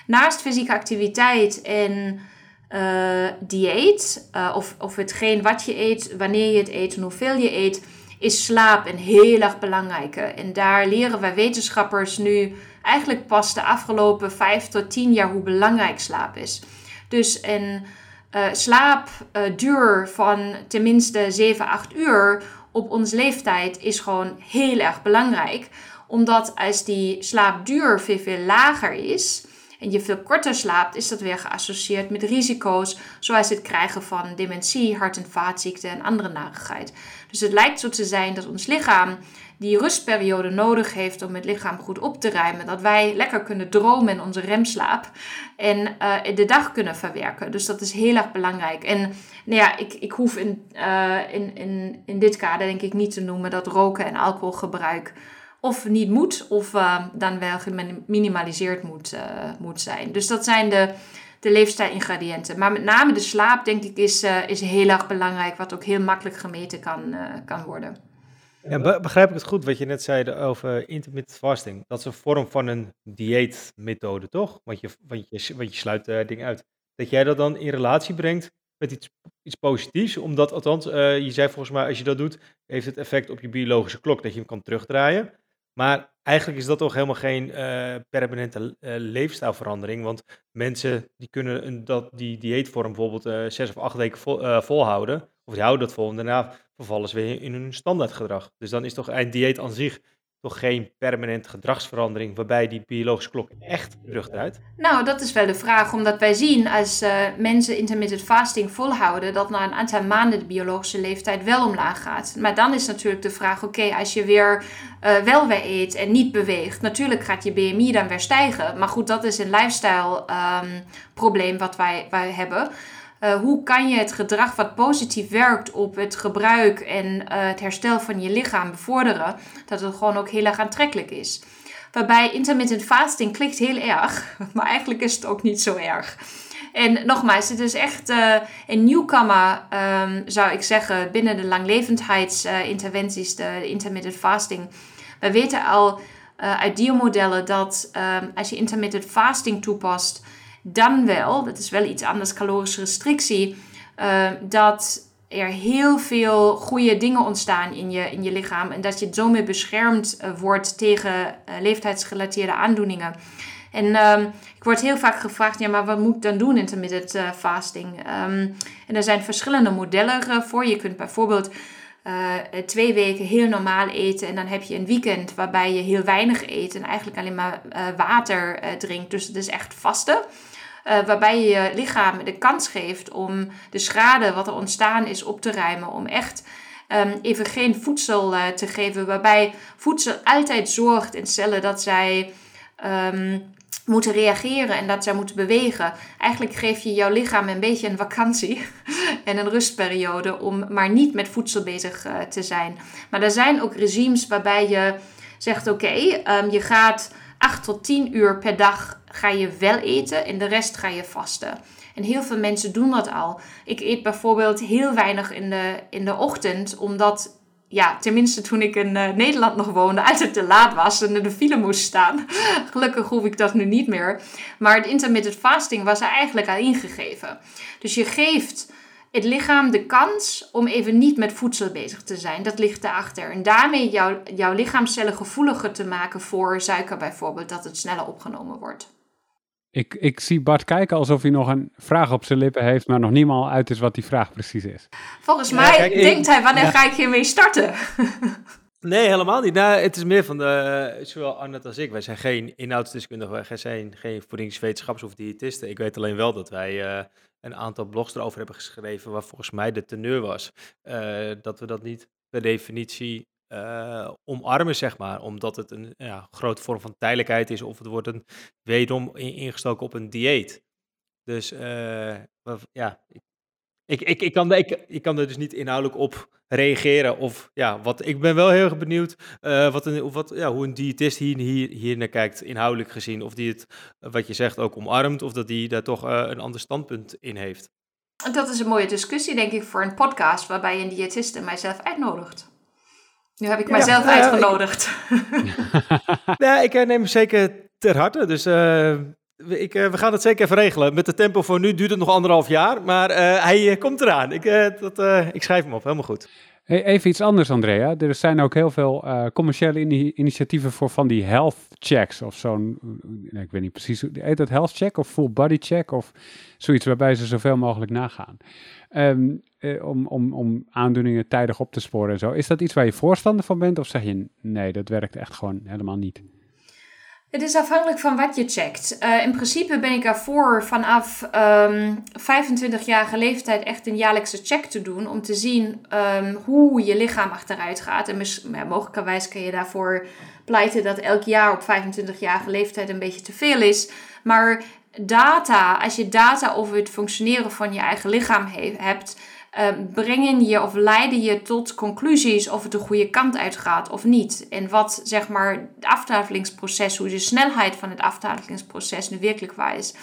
Naast fysieke activiteit en uh, dieet, uh, of, of hetgeen wat je eet, wanneer je het eet en hoeveel je eet, is slaap een heel erg belangrijke. En daar leren wij wetenschappers nu eigenlijk pas de afgelopen 5 tot 10 jaar hoe belangrijk slaap is. Dus een uh, slaapduur van tenminste 7, 8 uur op ons leeftijd is gewoon heel erg belangrijk. Omdat als die slaapduur veel, veel lager is, en je veel korter slaapt, is dat weer geassocieerd met risico's, zoals het krijgen van dementie, hart- en vaatziekten en andere narigheid. Dus het lijkt zo te zijn dat ons lichaam die rustperiode nodig heeft om het lichaam goed op te ruimen. Dat wij lekker kunnen dromen in onze remslaap en uh, de dag kunnen verwerken. Dus dat is heel erg belangrijk. En nou ja, ik, ik hoef in, uh, in, in, in dit kader denk ik niet te noemen dat roken en alcoholgebruik of niet moet, of uh, dan wel geminimaliseerd moet, moet zijn. Dus dat zijn de, de leefstijlingrediënten. Maar met name de slaap, denk ik, is, is heel erg belangrijk, wat ook heel makkelijk gemeten kan, kan worden. Ja, begrijp ik het goed wat je net zei over intermittent fasting? Dat is een vorm van een dieetmethode, toch? Want je, want je, want je sluit dingen uit. Dat jij dat dan in relatie brengt met iets, iets positiefs, omdat althans, je zei volgens mij, als je dat doet, heeft het effect op je biologische klok, dat je hem kan terugdraaien. Maar eigenlijk is dat toch helemaal geen uh, permanente uh, leefstijlverandering. Want mensen die kunnen een, dat, die dieetvorm bijvoorbeeld zes of acht weken vol, volhouden. Of die houden dat vol en daarna vervallen ze weer in hun standaardgedrag. Dus dan is toch een dieet aan zich toch geen permanente gedragsverandering waarbij die biologische klok echt terugdraait? Nou, dat is wel de vraag, omdat wij zien als uh, mensen intermittent fasting volhouden, dat na een aantal maanden de biologische leeftijd wel omlaag gaat. Maar dan is natuurlijk de vraag, oké, als je weer uh, wel weer eet en niet beweegt, natuurlijk gaat je BMI dan weer stijgen. Maar goed, dat is een lifestyle um, probleem wat wij, wij hebben. Uh, hoe kan je het gedrag wat positief werkt op het gebruik en uh, het herstel van je lichaam bevorderen, dat het gewoon ook heel erg aantrekkelijk is. Waarbij intermittent fasting klinkt heel erg, maar eigenlijk is het ook niet zo erg. En nogmaals, het is echt uh, een nieuwkomer, um, zou ik zeggen, binnen de langlevendheidsinterventies, de intermittent fasting. We weten al uit diermodellen dat um, als je intermittent fasting toepast, dan wel, dat is wel iets anders, calorische restrictie, uh, dat er heel veel goede dingen ontstaan in je, in je lichaam en dat je zo meer beschermd uh, wordt tegen uh, leeftijdsgerelateerde aandoeningen. En um, ik word heel vaak gevraagd, ja, maar wat moet ik dan doen intermittent uh, fasting? Um, en er zijn verschillende modellen voor. Je kunt bijvoorbeeld twee weken heel normaal eten en dan heb je een weekend waarbij je heel weinig eet en eigenlijk alleen maar water drinkt. Dus het is echt vasten. Uh, waarbij je je lichaam de kans geeft om de schade wat er ontstaan is op te ruimen. Om echt um, even geen voedsel uh, te geven. Waarbij voedsel altijd zorgt in cellen dat zij um, moeten reageren en dat zij moeten bewegen. Eigenlijk geef je jouw lichaam een beetje een vakantie en een rustperiode om maar niet met voedsel bezig uh, te zijn. Maar er zijn ook regimes waarbij je zegt: oké, um, je gaat 8 tot 10 uur per dag ga je wel eten en de rest ga je vasten. En heel veel mensen doen dat al. Ik eet bijvoorbeeld heel weinig in de, in de ochtend, omdat ja, tenminste toen ik in uh, Nederland nog woonde, altijd te laat was en in de file moest staan. Gelukkig hoef ik dat nu niet meer. Maar het intermittent fasting was er eigenlijk al ingegeven. Dus je geeft het lichaam de kans om even niet met voedsel bezig te zijn. Dat ligt erachter. En daarmee jouw, jouw lichaamcellen gevoeliger te maken voor suiker bijvoorbeeld, dat het sneller opgenomen wordt. Ik, ik zie Bart kijken alsof hij nog een vraag op zijn lippen heeft, maar nog niemaal uit is wat die vraag precies is. Volgens mij denkt hij, wanneer ga ik hiermee starten? Nee, helemaal niet. Nou, het is meer van de, zowel Arnett als ik. Wij zijn geen inhoudsdeskundigen, wij zijn geen voedingswetenschappers of diëtisten. Ik weet alleen wel dat wij uh, een aantal blogs erover hebben geschreven, waar volgens mij de teneur was uh, dat we dat niet per definitie uh, omarmen, zeg maar. Omdat het een ja, grote vorm van tijdelijkheid is of het wordt een wederom ingestoken op een dieet. Dus uh, ja, ik, ik, kan, ik, ik kan er dus niet inhoudelijk op reageren. Of ja, wat, ik ben wel heel erg benieuwd uh, wat een, wat, ja, hoe een diëtist hier, hier, hier naar kijkt, inhoudelijk gezien. Of die het, wat je zegt, ook omarmt. Of dat die daar toch een ander standpunt in heeft. Dat is een mooie discussie, denk ik, voor een podcast waarbij een diëtist mijzelf uitnodigt. Nu heb ik mijzelf ja, uitgenodigd. ja, ik neem hem zeker ter harte. Dus uh, ik, we gaan het zeker even regelen. Met de tempo voor nu duurt het nog anderhalf jaar. Maar uh, hij komt eraan. Ik, dat, ik schrijf hem op. Helemaal goed. Hey, even iets anders, Andrea. Er zijn ook heel veel commerciële initiatieven voor van die health checks of zo'n, ik weet niet precies, heet dat health check of full body check of zoiets waarbij ze zoveel mogelijk nagaan. Um, eh, om, om, om aandoeningen tijdig op te sporen en zo. Is dat iets waar je voorstander van bent of zeg je nee, dat werkt echt gewoon helemaal niet? Het is afhankelijk van wat je checkt. Uh, in principe ben ik ervoor vanaf um, ehm, 25-jarige leeftijd echt een jaarlijkse check te doen. Om te zien um, hoe je lichaam achteruit gaat. En ja, mogelijkerwijs kan je daarvoor pleiten dat elk jaar op 25-jarige leeftijd een beetje te veel is. Maar data, als je data over het functioneren van je eigen lichaam he hebt uh, brengen je of leiden je tot conclusies of het de goede kant uitgaat of niet. En wat zeg maar het aftafelingsproces, hoe de snelheid van het aftafelingsproces nu werkelijk is.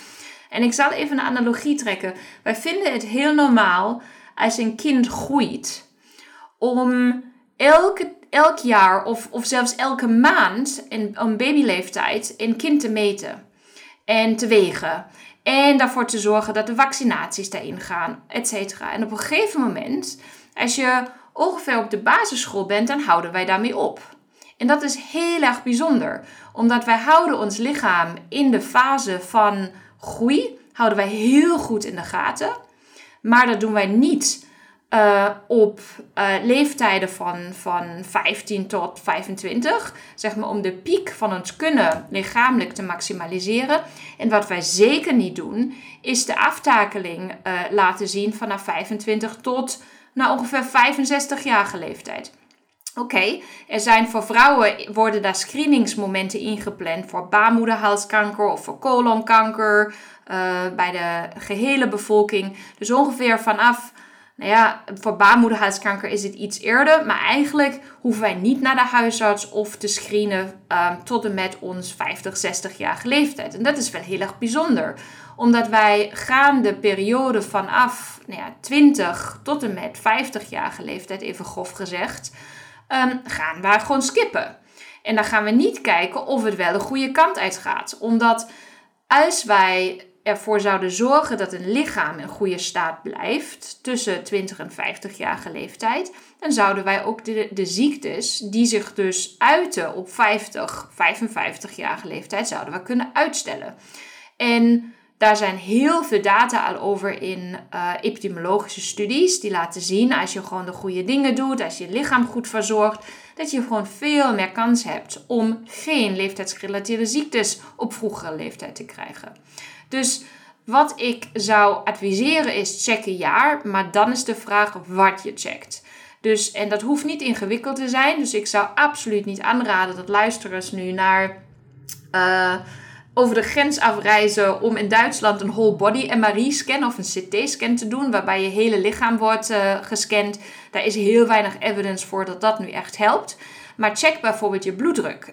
En ik zal even een analogie trekken. Wij vinden het heel normaal als een kind groeit om elke, elk jaar of, of zelfs elke maand in een babyleeftijd een kind te meten en te wegen. En daarvoor te zorgen dat de vaccinaties daarin gaan, et cetera. En op een gegeven moment, als je ongeveer op de basisschool bent, dan houden wij daarmee op. En dat is heel erg bijzonder, omdat wij houden ons lichaam in de fase van groei, houden wij heel goed in de gaten. Maar dat doen wij niet uh, op uh, leeftijden van, van 15 tot 25, zeg maar om de piek van ons kunnen lichamelijk te maximaliseren. En wat wij zeker niet doen, is de aftakeling uh, laten zien vanaf 25 tot nou, ongeveer 65 jaar leeftijd. Oké, er zijn voor vrouwen worden daar screeningsmomenten ingepland voor baarmoederhalskanker of voor colonkanker bij de gehele bevolking. Dus ongeveer vanaf nou ja, voor baarmoederhalskanker is het iets eerder. Maar eigenlijk hoeven wij niet naar de huisarts of te screenen um, tot en met ons 50, 60 jaar leeftijd. En dat is wel heel erg bijzonder. Omdat wij gaan de periode vanaf nou ja, 20 tot en met 50 jaar leeftijd, even grof gezegd, um, gaan wij gewoon skippen. En dan gaan we niet kijken of het wel de goede kant uitgaat. Omdat als wij ervoor zouden zorgen dat een lichaam in goede staat blijft tussen 20 en 50 jaar leeftijd, dan zouden wij ook de, de ziektes die zich dus uiten op 50, 55 jaar leeftijd, zouden we kunnen uitstellen. En daar zijn heel veel data al over in uh, epidemiologische studies. Die laten zien als je gewoon de goede dingen doet, als je je lichaam goed verzorgt, dat je gewoon veel meer kans hebt om geen leeftijdsgerelateerde ziektes op vroegere leeftijd te krijgen. Dus wat ik zou adviseren is check een jaar, maar dan is de vraag wat je checkt. Dus, en dat hoeft niet ingewikkeld te zijn. Dus ik zou absoluut niet aanraden dat luisteraars nu naar uh, over de grens afreizen om in Duitsland een whole body MRI-scan of een CT-scan te doen, waarbij je hele lichaam wordt uh, gescand. Daar is heel weinig evidence voor dat dat nu echt helpt. Maar check bijvoorbeeld je bloeddruk.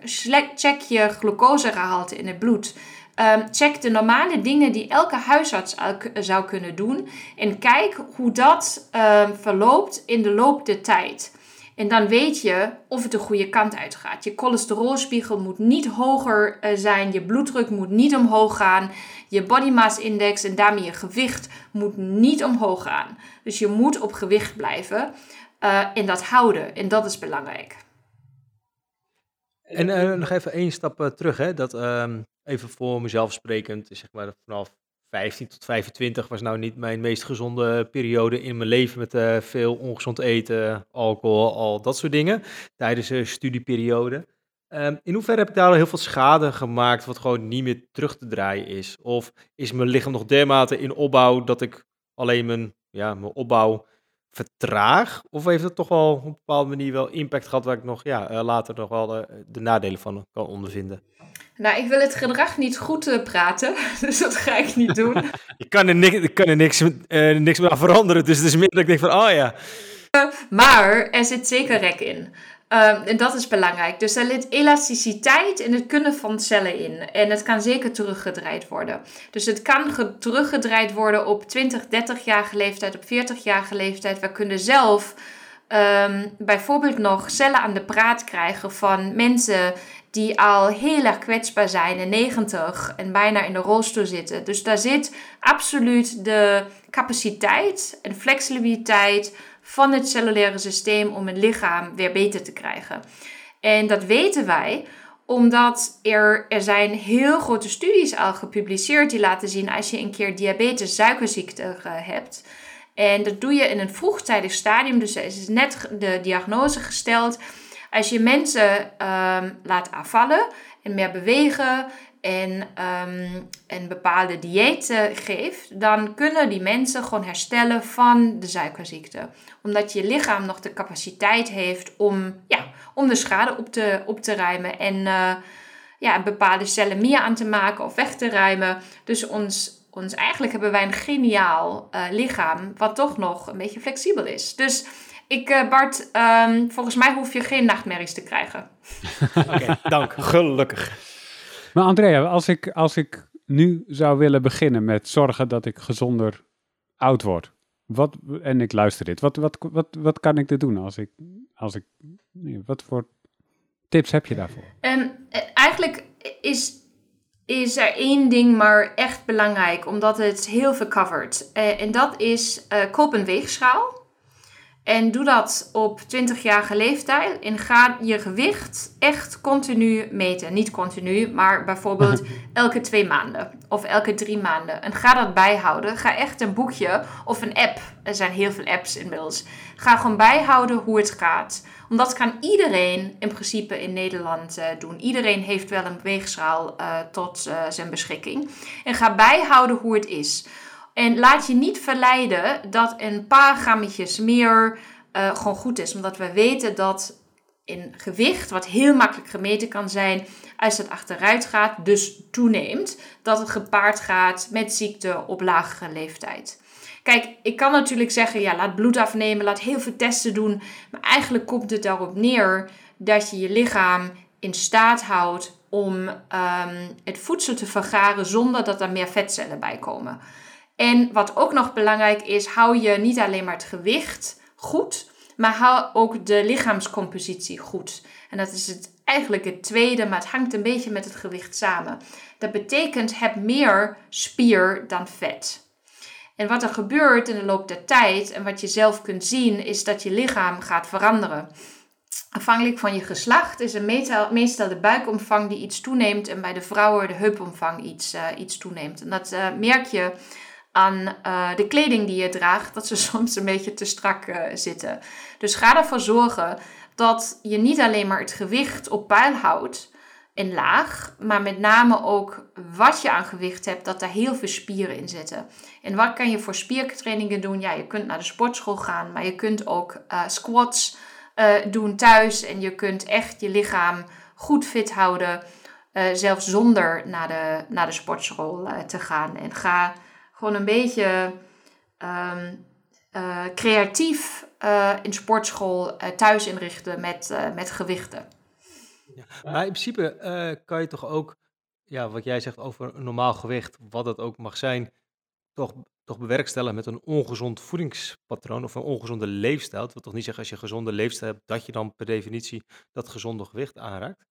Check je glucosegehalte in het bloed. Um, check de normale dingen die elke huisarts zou kunnen doen. En kijk hoe dat um, verloopt in de loop der tijd. En dan weet je of het de goede kant uitgaat. Je cholesterolspiegel moet niet hoger eh, zijn, je bloeddruk moet niet omhoog gaan, je body mass index en daarmee je gewicht moet niet omhoog gaan. Dus je moet op gewicht blijven uh, en dat houden. En dat is belangrijk. En uh, nog even één stap terug, hè? dat um, even voor mezelf sprekend, zeg maar vanaf 15 tot 25 was nou niet mijn meest gezonde periode in mijn leven met uh, veel ongezond eten, alcohol, al dat soort dingen tijdens de studieperiode. Um, in hoeverre heb ik daar al heel veel schade gemaakt wat gewoon niet meer terug te draaien is? Of is mijn lichaam nog dermate in opbouw dat ik alleen mijn, ja, mijn opbouw vertraag? Of heeft het toch wel op een bepaalde manier wel impact gehad waar ik nog ja, uh, later nog wel de, de nadelen van kan ondervinden? Nou, ik wil het gedrag niet goed uh, praten, dus dat ga ik niet doen. je kan er, niks, je kan er niks, uh, niks meer aan veranderen, dus het is meer dat ik denk van, oh ja. maar er zit zeker rek in. Um, en dat is belangrijk. Dus er zit elasticiteit in het kunnen van cellen in. En het kan zeker teruggedraaid worden. Dus het kan teruggedraaid worden op 20, 30-jarige leeftijd, op 40-jarige leeftijd. We kunnen zelf um, bijvoorbeeld nog cellen aan de praat krijgen van mensen die al heel erg kwetsbaar zijn in 90 en bijna in de rolstoel zitten. Dus daar zit absoluut de capaciteit en flexibiliteit van het cellulaire systeem om het lichaam weer beter te krijgen. En dat weten wij omdat er, er zijn heel grote studies al gepubliceerd die laten zien als je een keer diabetes, suikerziekte uh, hebt. En dat doe je in een vroegtijdig stadium, dus er is net de diagnose gesteld. Als je mensen um, laat afvallen en meer bewegen en um, een bepaalde dieet uh, geeft, dan kunnen die mensen gewoon herstellen van de suikerziekte. Omdat je lichaam nog de capaciteit heeft om, ja, om de schade op te, op te ruimen en uh, ja, bepaalde cellen meer aan te maken of weg te ruimen. Dus ons, ons eigenlijk hebben wij een geniaal uh, lichaam wat toch nog een beetje flexibel is. Dus ik, uh, Bart, um, volgens mij hoef je geen nachtmerries te krijgen. Oké, okay, dank. Gelukkig. Maar Andrea, als ik, als ik nu zou willen beginnen met zorgen dat ik gezonder oud word, wat, en ik luister dit, wat, wat, wat, wat kan ik er doen als ik, als ik, wat voor tips heb je daarvoor? Um, eigenlijk is, is er één ding maar echt belangrijk, omdat het heel veel covert. Uh, en dat is uh, koop een weegschaal. En doe dat op 20-jarige leeftijd en ga je gewicht echt continu meten. Niet continu, maar bijvoorbeeld elke twee maanden of elke drie maanden. En ga dat bijhouden. Ga echt een boekje of een app. Er zijn heel veel apps inmiddels. Ga gewoon bijhouden hoe het gaat. Omdat kan iedereen in principe in Nederland uh, doen. Iedereen heeft wel een weegschaal uh, tot uh, zijn beschikking. En ga bijhouden hoe het is. En laat je niet verleiden dat een paar grammetjes meer uh, gewoon goed is. Omdat we weten dat in gewicht, wat heel makkelijk gemeten kan zijn, als het achteruit gaat, dus toeneemt, dat het gepaard gaat met ziekte op lagere leeftijd. Kijk, ik kan natuurlijk zeggen, ja, laat bloed afnemen, laat heel veel testen doen. Maar eigenlijk komt het daarop neer dat je je lichaam in staat houdt om um, het voedsel te vergaren zonder dat er meer vetcellen bij komen. En wat ook nog belangrijk is, hou je niet alleen maar het gewicht goed, maar hou ook de lichaamscompositie goed. En dat is het, eigenlijk het tweede, maar het hangt een beetje met het gewicht samen. Dat betekent heb meer spier dan vet. En wat er gebeurt in de loop der tijd en wat je zelf kunt zien, is dat je lichaam gaat veranderen. Afhankelijk van je geslacht is er meestal de buikomvang die iets toeneemt en bij de vrouwen de heupomvang iets, uh, iets toeneemt. En dat uh, merk je aan uh, de kleding die je draagt, dat ze soms een beetje te strak uh, zitten. Dus ga ervoor zorgen dat je niet alleen maar het gewicht op peil houdt en laag, maar met name ook wat je aan gewicht hebt, dat daar heel veel spieren in zitten. En wat kan je voor spiertrainingen doen? Ja, je kunt naar de sportschool gaan, maar je kunt ook uh, squats doen thuis en je kunt echt je lichaam goed fit houden, zelfs zonder naar de, naar de sportschool te gaan. En ga gewoon een beetje um, uh, creatief uh, in sportschool uh, thuis inrichten met, met gewichten. Ja, maar in principe kan je toch ook, ja, wat jij zegt over een normaal gewicht, wat dat ook mag zijn, toch, toch bewerkstelligen met een ongezond voedingspatroon of een ongezonde leefstijl. Het wil toch niet zeggen als je een gezonde leefstijl hebt, dat je dan per definitie dat gezonde gewicht aanraakt?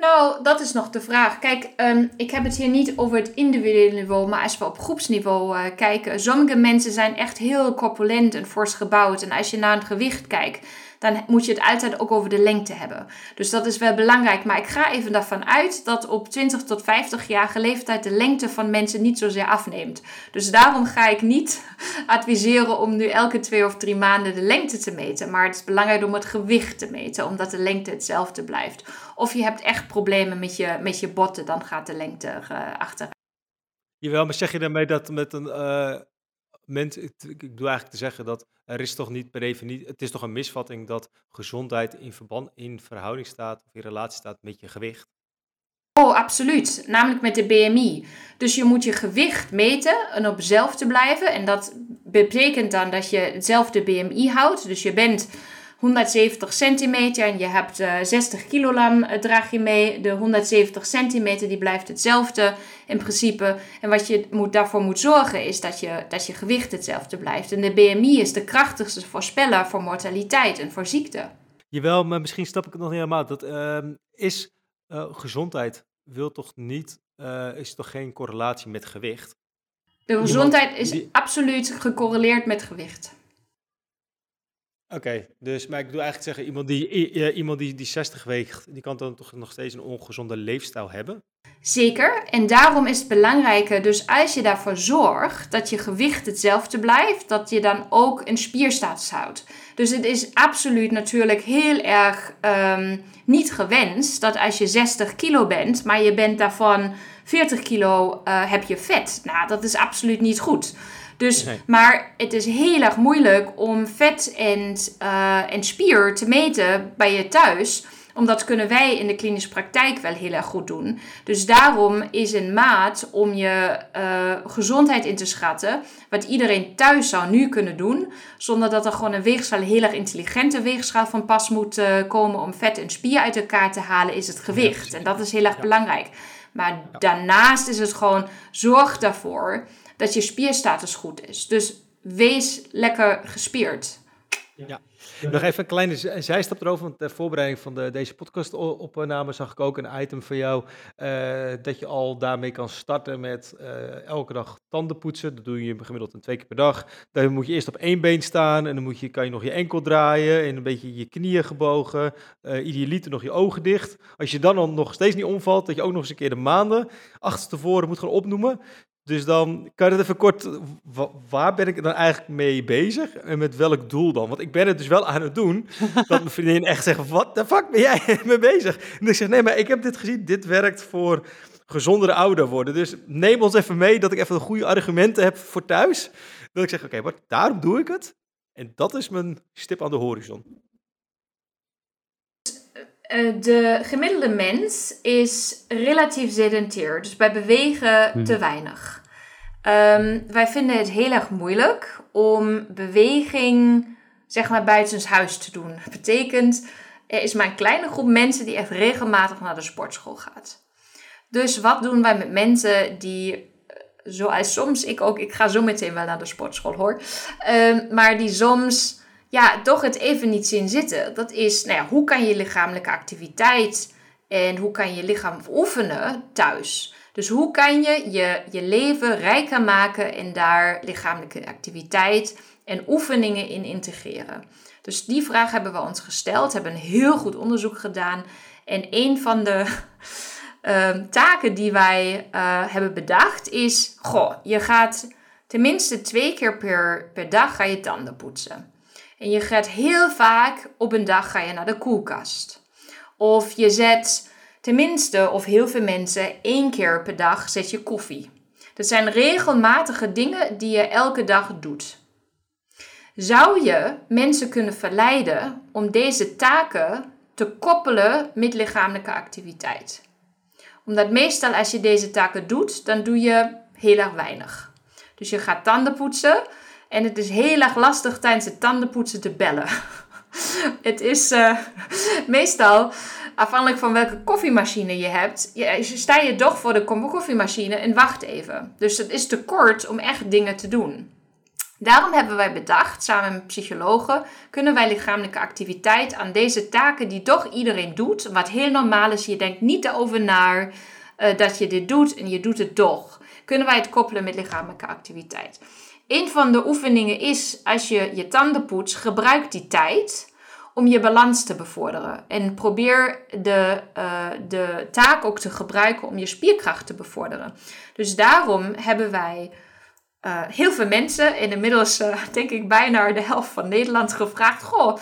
Nou, dat is nog de vraag. Kijk, ehm, ik heb het hier niet over het individuele niveau, maar als we op groepsniveau uh, kijken. Sommige mensen zijn echt heel corpulent en fors gebouwd. En als je naar het gewicht kijkt, dan moet je het altijd ook over de lengte hebben. Dus dat is wel belangrijk. Maar ik ga even daarvan uit dat op 20 tot 50 jaar leeftijd de lengte van mensen niet zozeer afneemt. Dus daarom ga ik niet adviseren om nu elke twee of drie maanden de lengte te meten. Maar het is belangrijk om het gewicht te meten, omdat de lengte hetzelfde blijft. Of je hebt echt problemen met je, met je botten, dan gaat de lengte uh, achteruit. Jawel, maar zeg je daarmee dat met een uh, mens, ik, ik bedoel eigenlijk te zeggen dat er is toch niet per definitie, het is toch een misvatting dat gezondheid in verband, in verhouding staat of in relatie staat met je gewicht? Oh, absoluut. Namelijk met de BMI. Dus je moet je gewicht meten en op zelf te blijven. En dat betekent dan dat je hetzelfde BMI houdt. Dus je bent 170 centimeter en je hebt uh, 60 kilogram uh, draag je mee. De 170 centimeter die blijft hetzelfde in principe. En wat je moet, daarvoor moet zorgen is dat je, dat je gewicht hetzelfde blijft. En de BMI is de krachtigste voorspeller voor mortaliteit en voor ziekte. Jawel, maar misschien snap ik het nog niet helemaal. Dat uh, is uh, gezondheid wil toch niet, is toch geen correlatie met gewicht? De gezondheid is absoluut gecorreleerd met gewicht. Oké, dus maar ik bedoel eigenlijk zeggen, iemand die, iemand die, die 60 weegt, die kan dan toch nog steeds een ongezonde leefstijl hebben? Zeker, en daarom is het belangrijk, dus als je daarvoor zorgt dat je gewicht hetzelfde blijft, dat je dan ook een spierstatus houdt. Dus het is absoluut natuurlijk heel erg um, niet gewenst dat als je 60 kilo bent, maar je bent daarvan 40 kilo, uh, heb je vet. Nou, dat is absoluut niet goed. Dus, nee. Maar het is heel erg moeilijk om vet en, uh, en spier te meten bij je thuis. Omdat kunnen wij in de klinische praktijk wel heel erg goed doen. Dus daarom is een maat om je uh, gezondheid in te schatten. Wat iedereen thuis zou nu kunnen doen. Zonder dat er gewoon een weegschaal, een heel erg intelligente weegschaal van pas moet uh, komen. Om vet en spier uit elkaar te halen, is het gewicht. En dat is heel erg ja. belangrijk. Maar ja. daarnaast is het gewoon zorg daarvoor dat je spierstatus goed is. Dus wees lekker gespierd. Ja. Nog even een kleine zijstap erover, want ter voorbereiding van de, deze podcast-opname zag ik ook een item van jou uh, dat je al daarmee kan starten met uh, elke dag tanden poetsen. Dat doe je gemiddeld een twee keer per dag. Dan moet je eerst op één been staan en dan moet je, kan je nog je enkel draaien en een beetje je knieën gebogen. Uh, idealiter nog je ogen dicht. Als je dan, dan nog steeds niet omvalt, dat je ook nog eens een keer de maanden achterstevoren moet gaan opnoemen. Dus dan kan je het even kort, waar ben ik dan eigenlijk mee bezig en met welk doel dan? Want ik ben het dus wel aan het doen, dat mijn vriendin echt zegt, wat de fuck ben jij mee bezig? En ik zeg, nee, maar ik heb dit gezien, dit werkt voor gezondere ouder worden. Dus neem ons even mee, dat ik even goede argumenten heb voor thuis. Dat ik zeg, oké, okay, daarom doe ik het. En dat is mijn stip aan de horizon. De gemiddelde mens is relatief sedentair, dus bij bewegen te weinig. Um, wij vinden het heel erg moeilijk om beweging zeg maar buiten huis te doen. Dat betekent, er is maar een kleine groep mensen die echt regelmatig naar de sportschool gaat. Dus wat doen wij met mensen die, zoals soms ik ook, ik ga zo meteen wel naar de sportschool hoor, um, maar die soms ja, toch het even niet zien zitten. Dat is, nou hoe kan je lichamelijke activiteit en hoe kan je lichaam oefenen thuis? Dus hoe kan je je, je leven rijker maken en daar lichamelijke activiteit en oefeningen in integreren? Dus die vraag hebben we ons gesteld, hebben een heel goed onderzoek gedaan. En een van de uh, taken die wij uh, hebben bedacht is: goh, je gaat tenminste twee keer per, per dag ga je tanden poetsen. En je gaat heel vaak op een dag ga je naar de koelkast. Of je zet tenminste, of heel veel mensen, één keer per dag zet je koffie. Dat zijn regelmatige dingen die je elke dag doet. Zou je mensen kunnen verleiden om deze taken te koppelen met lichamelijke activiteit? Omdat meestal als je deze taken doet, dan doe je heel erg weinig. Dus je gaat tanden poetsen en het is heel erg lastig tijdens het tandenpoetsen te bellen. het is uh, meestal afhankelijk van welke koffiemachine je hebt, je, sta je toch voor de koffiemachine en wacht even. Dus het is te kort om echt dingen te doen. Daarom hebben wij bedacht, samen met psychologen, kunnen wij lichamelijke activiteit aan deze taken die toch iedereen doet, wat heel normaal is, je denkt niet erover na uh, dat je dit doet en je doet het toch, kunnen wij het koppelen met lichamelijke activiteit. Een van de oefeningen is, als je je tanden poetst, gebruik die tijd om je balans te bevorderen. En probeer de, uh, de taak ook te gebruiken om je spierkracht te bevorderen. Dus daarom hebben wij uh, heel veel mensen, en inmiddels uh, denk ik bijna de helft van Nederland, gevraagd: Goh,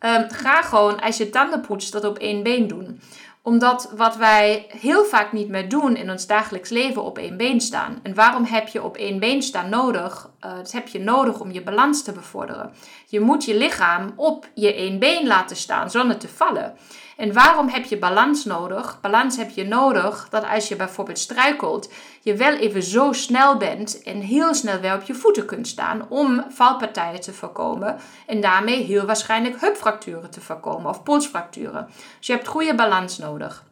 um, ga gewoon als je tanden poetst dat op één been doen omdat wat wij heel vaak niet meer doen in ons dagelijks leven op één been staan. En waarom heb je op één been staan nodig? Uh, dat heb je nodig om je balans te bevorderen. Je moet je lichaam op je één been laten staan zonder te vallen. En waarom heb je balans nodig? Balans heb je nodig dat als je bijvoorbeeld struikelt, je wel even zo snel bent en heel snel weer op je voeten kunt staan om valpartijen te voorkomen en daarmee heel waarschijnlijk heupfracturen te voorkomen of polsfracturen. Dus je hebt goede balans nodig.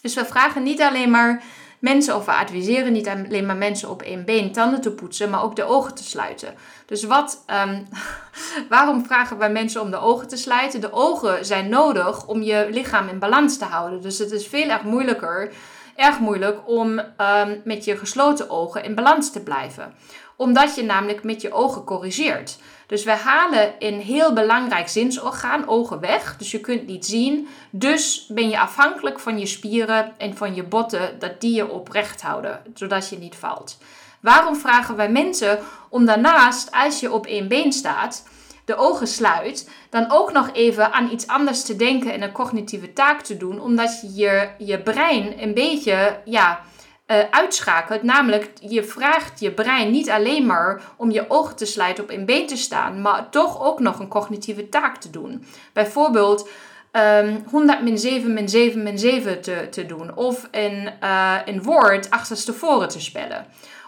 Dus we vragen niet alleen maar mensen, of we adviseren niet alleen maar mensen op één been tanden te poetsen, maar ook de ogen te sluiten. Dus wat, ehm, waarom vragen wij mensen om de ogen te sluiten? De ogen zijn nodig om je lichaam in balans te houden. Dus het is veel erg moeilijker, erg moeilijk om um, met je gesloten ogen in balans te blijven. Omdat je namelijk met je ogen corrigeert. Dus we halen een heel belangrijk zinsorgaan, ogen, weg. Dus je kunt niet zien. Dus ben je afhankelijk van je spieren en van je botten dat die je oprecht houden, zodat je niet valt. Waarom vragen wij mensen om daarnaast, als je op één been staat, de ogen sluit, dan ook nog even aan iets anders te denken en een cognitieve taak te doen, omdat je je brein een beetje, ja, uh, uitschakelt. Namelijk, je vraagt je brein niet alleen maar om je ogen te sluiten op een been te staan, maar toch ook nog een cognitieve taak te doen. Bijvoorbeeld um, 100 min 7 min 7 min 7 te, te doen. Of een, uh, een woord achterstevoren te spellen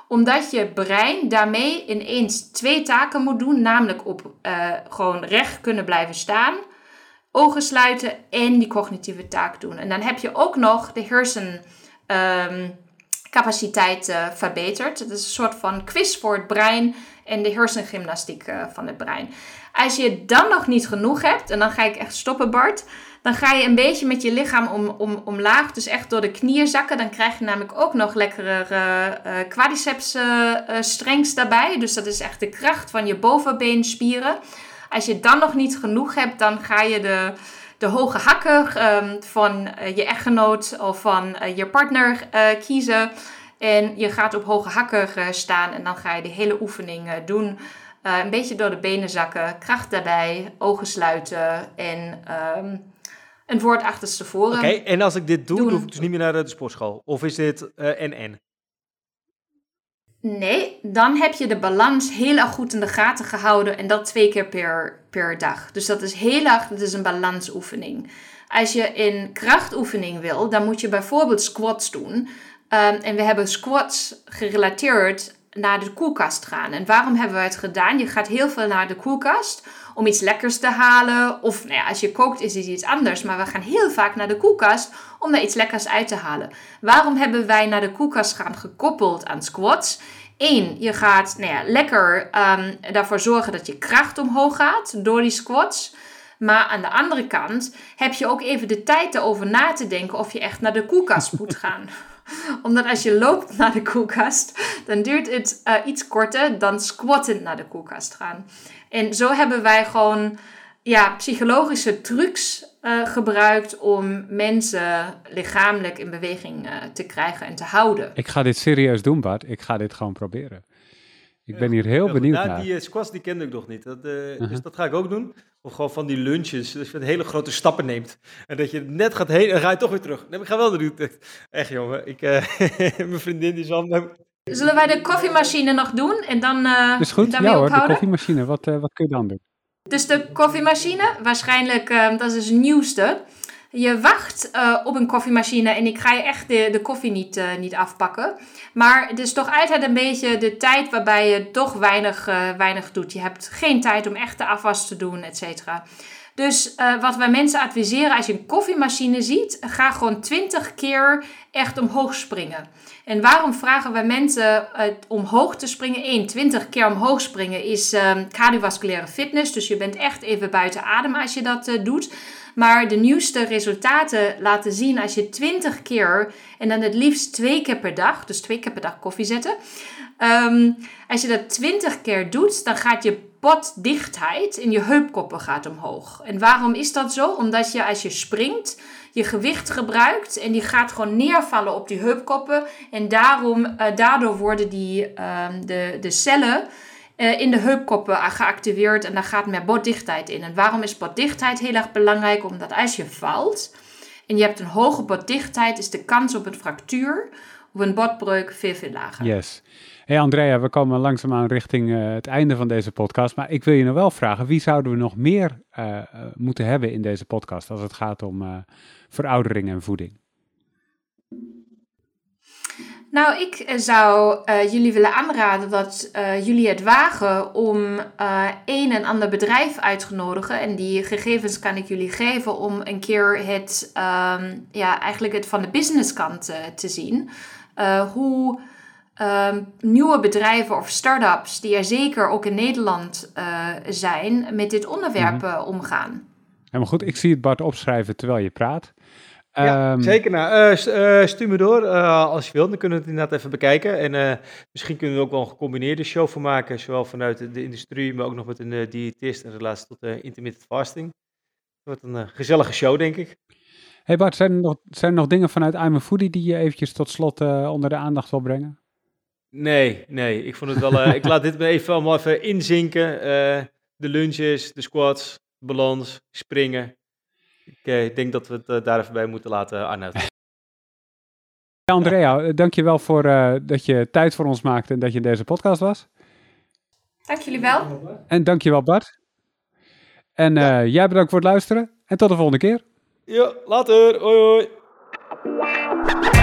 omdat je brein daarmee ineens twee taken moet doen, namelijk op uh, gewoon recht kunnen blijven staan, ogen sluiten en die cognitieve taak doen. En dan heb je ook nog de hersen. Um, capaciteit uh, verbetert. Het is een soort van quiz voor het brein en de hersengymnastiek uh, van het brein. Als je dan nog niet genoeg hebt, en dan ga ik echt stoppen Bart, dan ga je een beetje met je lichaam om, om, omlaag, dus echt door de knieën zakken. Dan krijg je namelijk ook nog lekkere uh, quadriceps strengs daarbij. Dus dat is echt de kracht van je bovenbeenspieren. Als je dan nog niet genoeg hebt, dan ga je de de hoge hakken um, van uh, je echtgenoot of van uh, je partner uh, kiezen. En je gaat op hoge hakken staan en dan ga je de hele oefening doen. een beetje door de benen zakken, kracht daarbij, ogen sluiten en um, een woord achterstevoren. Oké, en als ik dit doe, doen. hoef ik dus niet meer naar de sportschool? Of is dit en-en? Nee, dan heb je de balans heel erg goed in de gaten gehouden en dat twee keer per, per dag. Dus dat is heel erg, dat is een balansoefening. Als je een krachtoefening wil, dan moet je bijvoorbeeld squats doen. Um, en we hebben squats gerelateerd naar de koelkast gaan. En waarom hebben we het gedaan? Je gaat heel veel naar de koelkast om iets lekkers te halen. Of nou ja, als je kookt is het iets anders. Maar we gaan heel vaak naar de koelkast om daar iets lekkers uit te halen. Waarom hebben wij naar de koelkast gaan gekoppeld aan squats? Eén, je gaat nou ja, lekker um, daarvoor zorgen dat je kracht omhoog gaat door die squats. Maar aan de andere kant heb je ook even de tijd erover na te denken of je echt naar de koelkast moet gaan. Omdat als je loopt naar de koelkast, dan duurt het uh, iets korter dan squattend naar de koelkast gaan. En zo hebben wij gewoon ja, psychologische trucs uh, gebruikt om mensen lichamelijk in beweging uh, te krijgen en te houden. Ik ga dit serieus doen, Bart. Ik ga dit gewoon proberen. Ik ben hier heel benieuwd nou, naar. Die uh, squats die kende ik nog niet. Dat, -huh. Dus dat ga ik ook doen. Of gewoon van die lunches, dus je hele grote stappen neemt. En dat je net gaat heen en ga je toch weer terug. Nee, ik ga wel doen. Echt jongen, ik, mijn vriendin die zal... Zullen wij de koffiemachine nog doen? En dan, uh, is goed, ja hoor, de koffiemachine. Wat, wat kun je dan doen? Dus de koffiemachine, waarschijnlijk, uh, dat is het nieuwste. Je wacht uh, op een koffiemachine en ik ga je echt de, de koffie niet, uh, niet afpakken. Maar het is toch altijd een beetje de tijd waarbij je toch weinig, weinig doet. Je hebt geen tijd om echt de afwas te doen, et cetera. Dus uh, wat wij mensen adviseren, als je een koffiemachine ziet, ga gewoon 20 keer echt omhoog springen. En waarom vragen wij mensen uh, omhoog te springen? 1, 20 keer omhoog springen is uh, cardiovasculaire fitness. Dus je bent echt even buiten adem als je dat uh, doet. Maar de nieuwste resultaten laten zien als je 20 keer en dan het liefst twee keer per dag, dus twee keer per dag koffie zetten. Um, als je dat 20 keer doet, dan gaat je potdichtheid in je heupkoppen gaat omhoog. En waarom is dat zo? Omdat je als je springt, je gewicht gebruikt en die gaat gewoon neervallen op die heupkoppen. En daarom, uh, daardoor worden die, uh, de, de cellen uh, in de heupkoppen geactiveerd en daar gaat meer botdichtheid in. En waarom is botdichtheid heel erg belangrijk? Omdat als je valt en je hebt een hoge botdichtheid, is de kans op een fractuur of een botbreuk veel, veel lager. Yes. Hey Andrea, we komen langzaamaan richting uh, het einde van deze podcast. Maar ik wil je nog wel vragen, wie zouden we nog meer uh, moeten hebben in deze podcast als het gaat om veroudering en voeding? Nou, ik zou jullie willen aanraden dat jullie het wagen om een en ander bedrijf uit te nodigen. En die gegevens kan ik jullie geven om een keer het, um, ja, eigenlijk het van de businesskant te zien. hoe um, nieuwe bedrijven of start-ups, die er zeker ook in Nederland zijn, met dit onderwerp mm -hmm. omgaan. Helemaal goed, ik zie het Bart opschrijven terwijl je praat. Ja, um, zeker. Nou, uh, uh, stuur me door uh, als je wilt. Dan kunnen we het inderdaad even bekijken. En misschien kunnen we ook wel een gecombineerde show van maken. Zowel vanuit de, de industrie, maar ook nog met een diëtist in relatie tot intermittent fasting. Het wordt een gezellige show, denk ik. Hey Bart, zijn er nog, zijn er nog dingen vanuit I'm a Foodie die je eventjes tot slot onder de aandacht wil brengen? Nee, nee. Ik vond het wel... ik laat dit me even allemaal even inzinken. de lunches, de squats, balans, springen. Ik uh, denk dat we het uh, daar even bij moeten laten, Arnoud. Ja, Andrea, dankjewel voor uh, dat je tijd voor ons maakte en dat je in deze podcast was. Dank jullie wel. En dankjewel Bart. En ja. jij bedankt voor het luisteren en tot de volgende keer. Ja, later. Hoi hoi.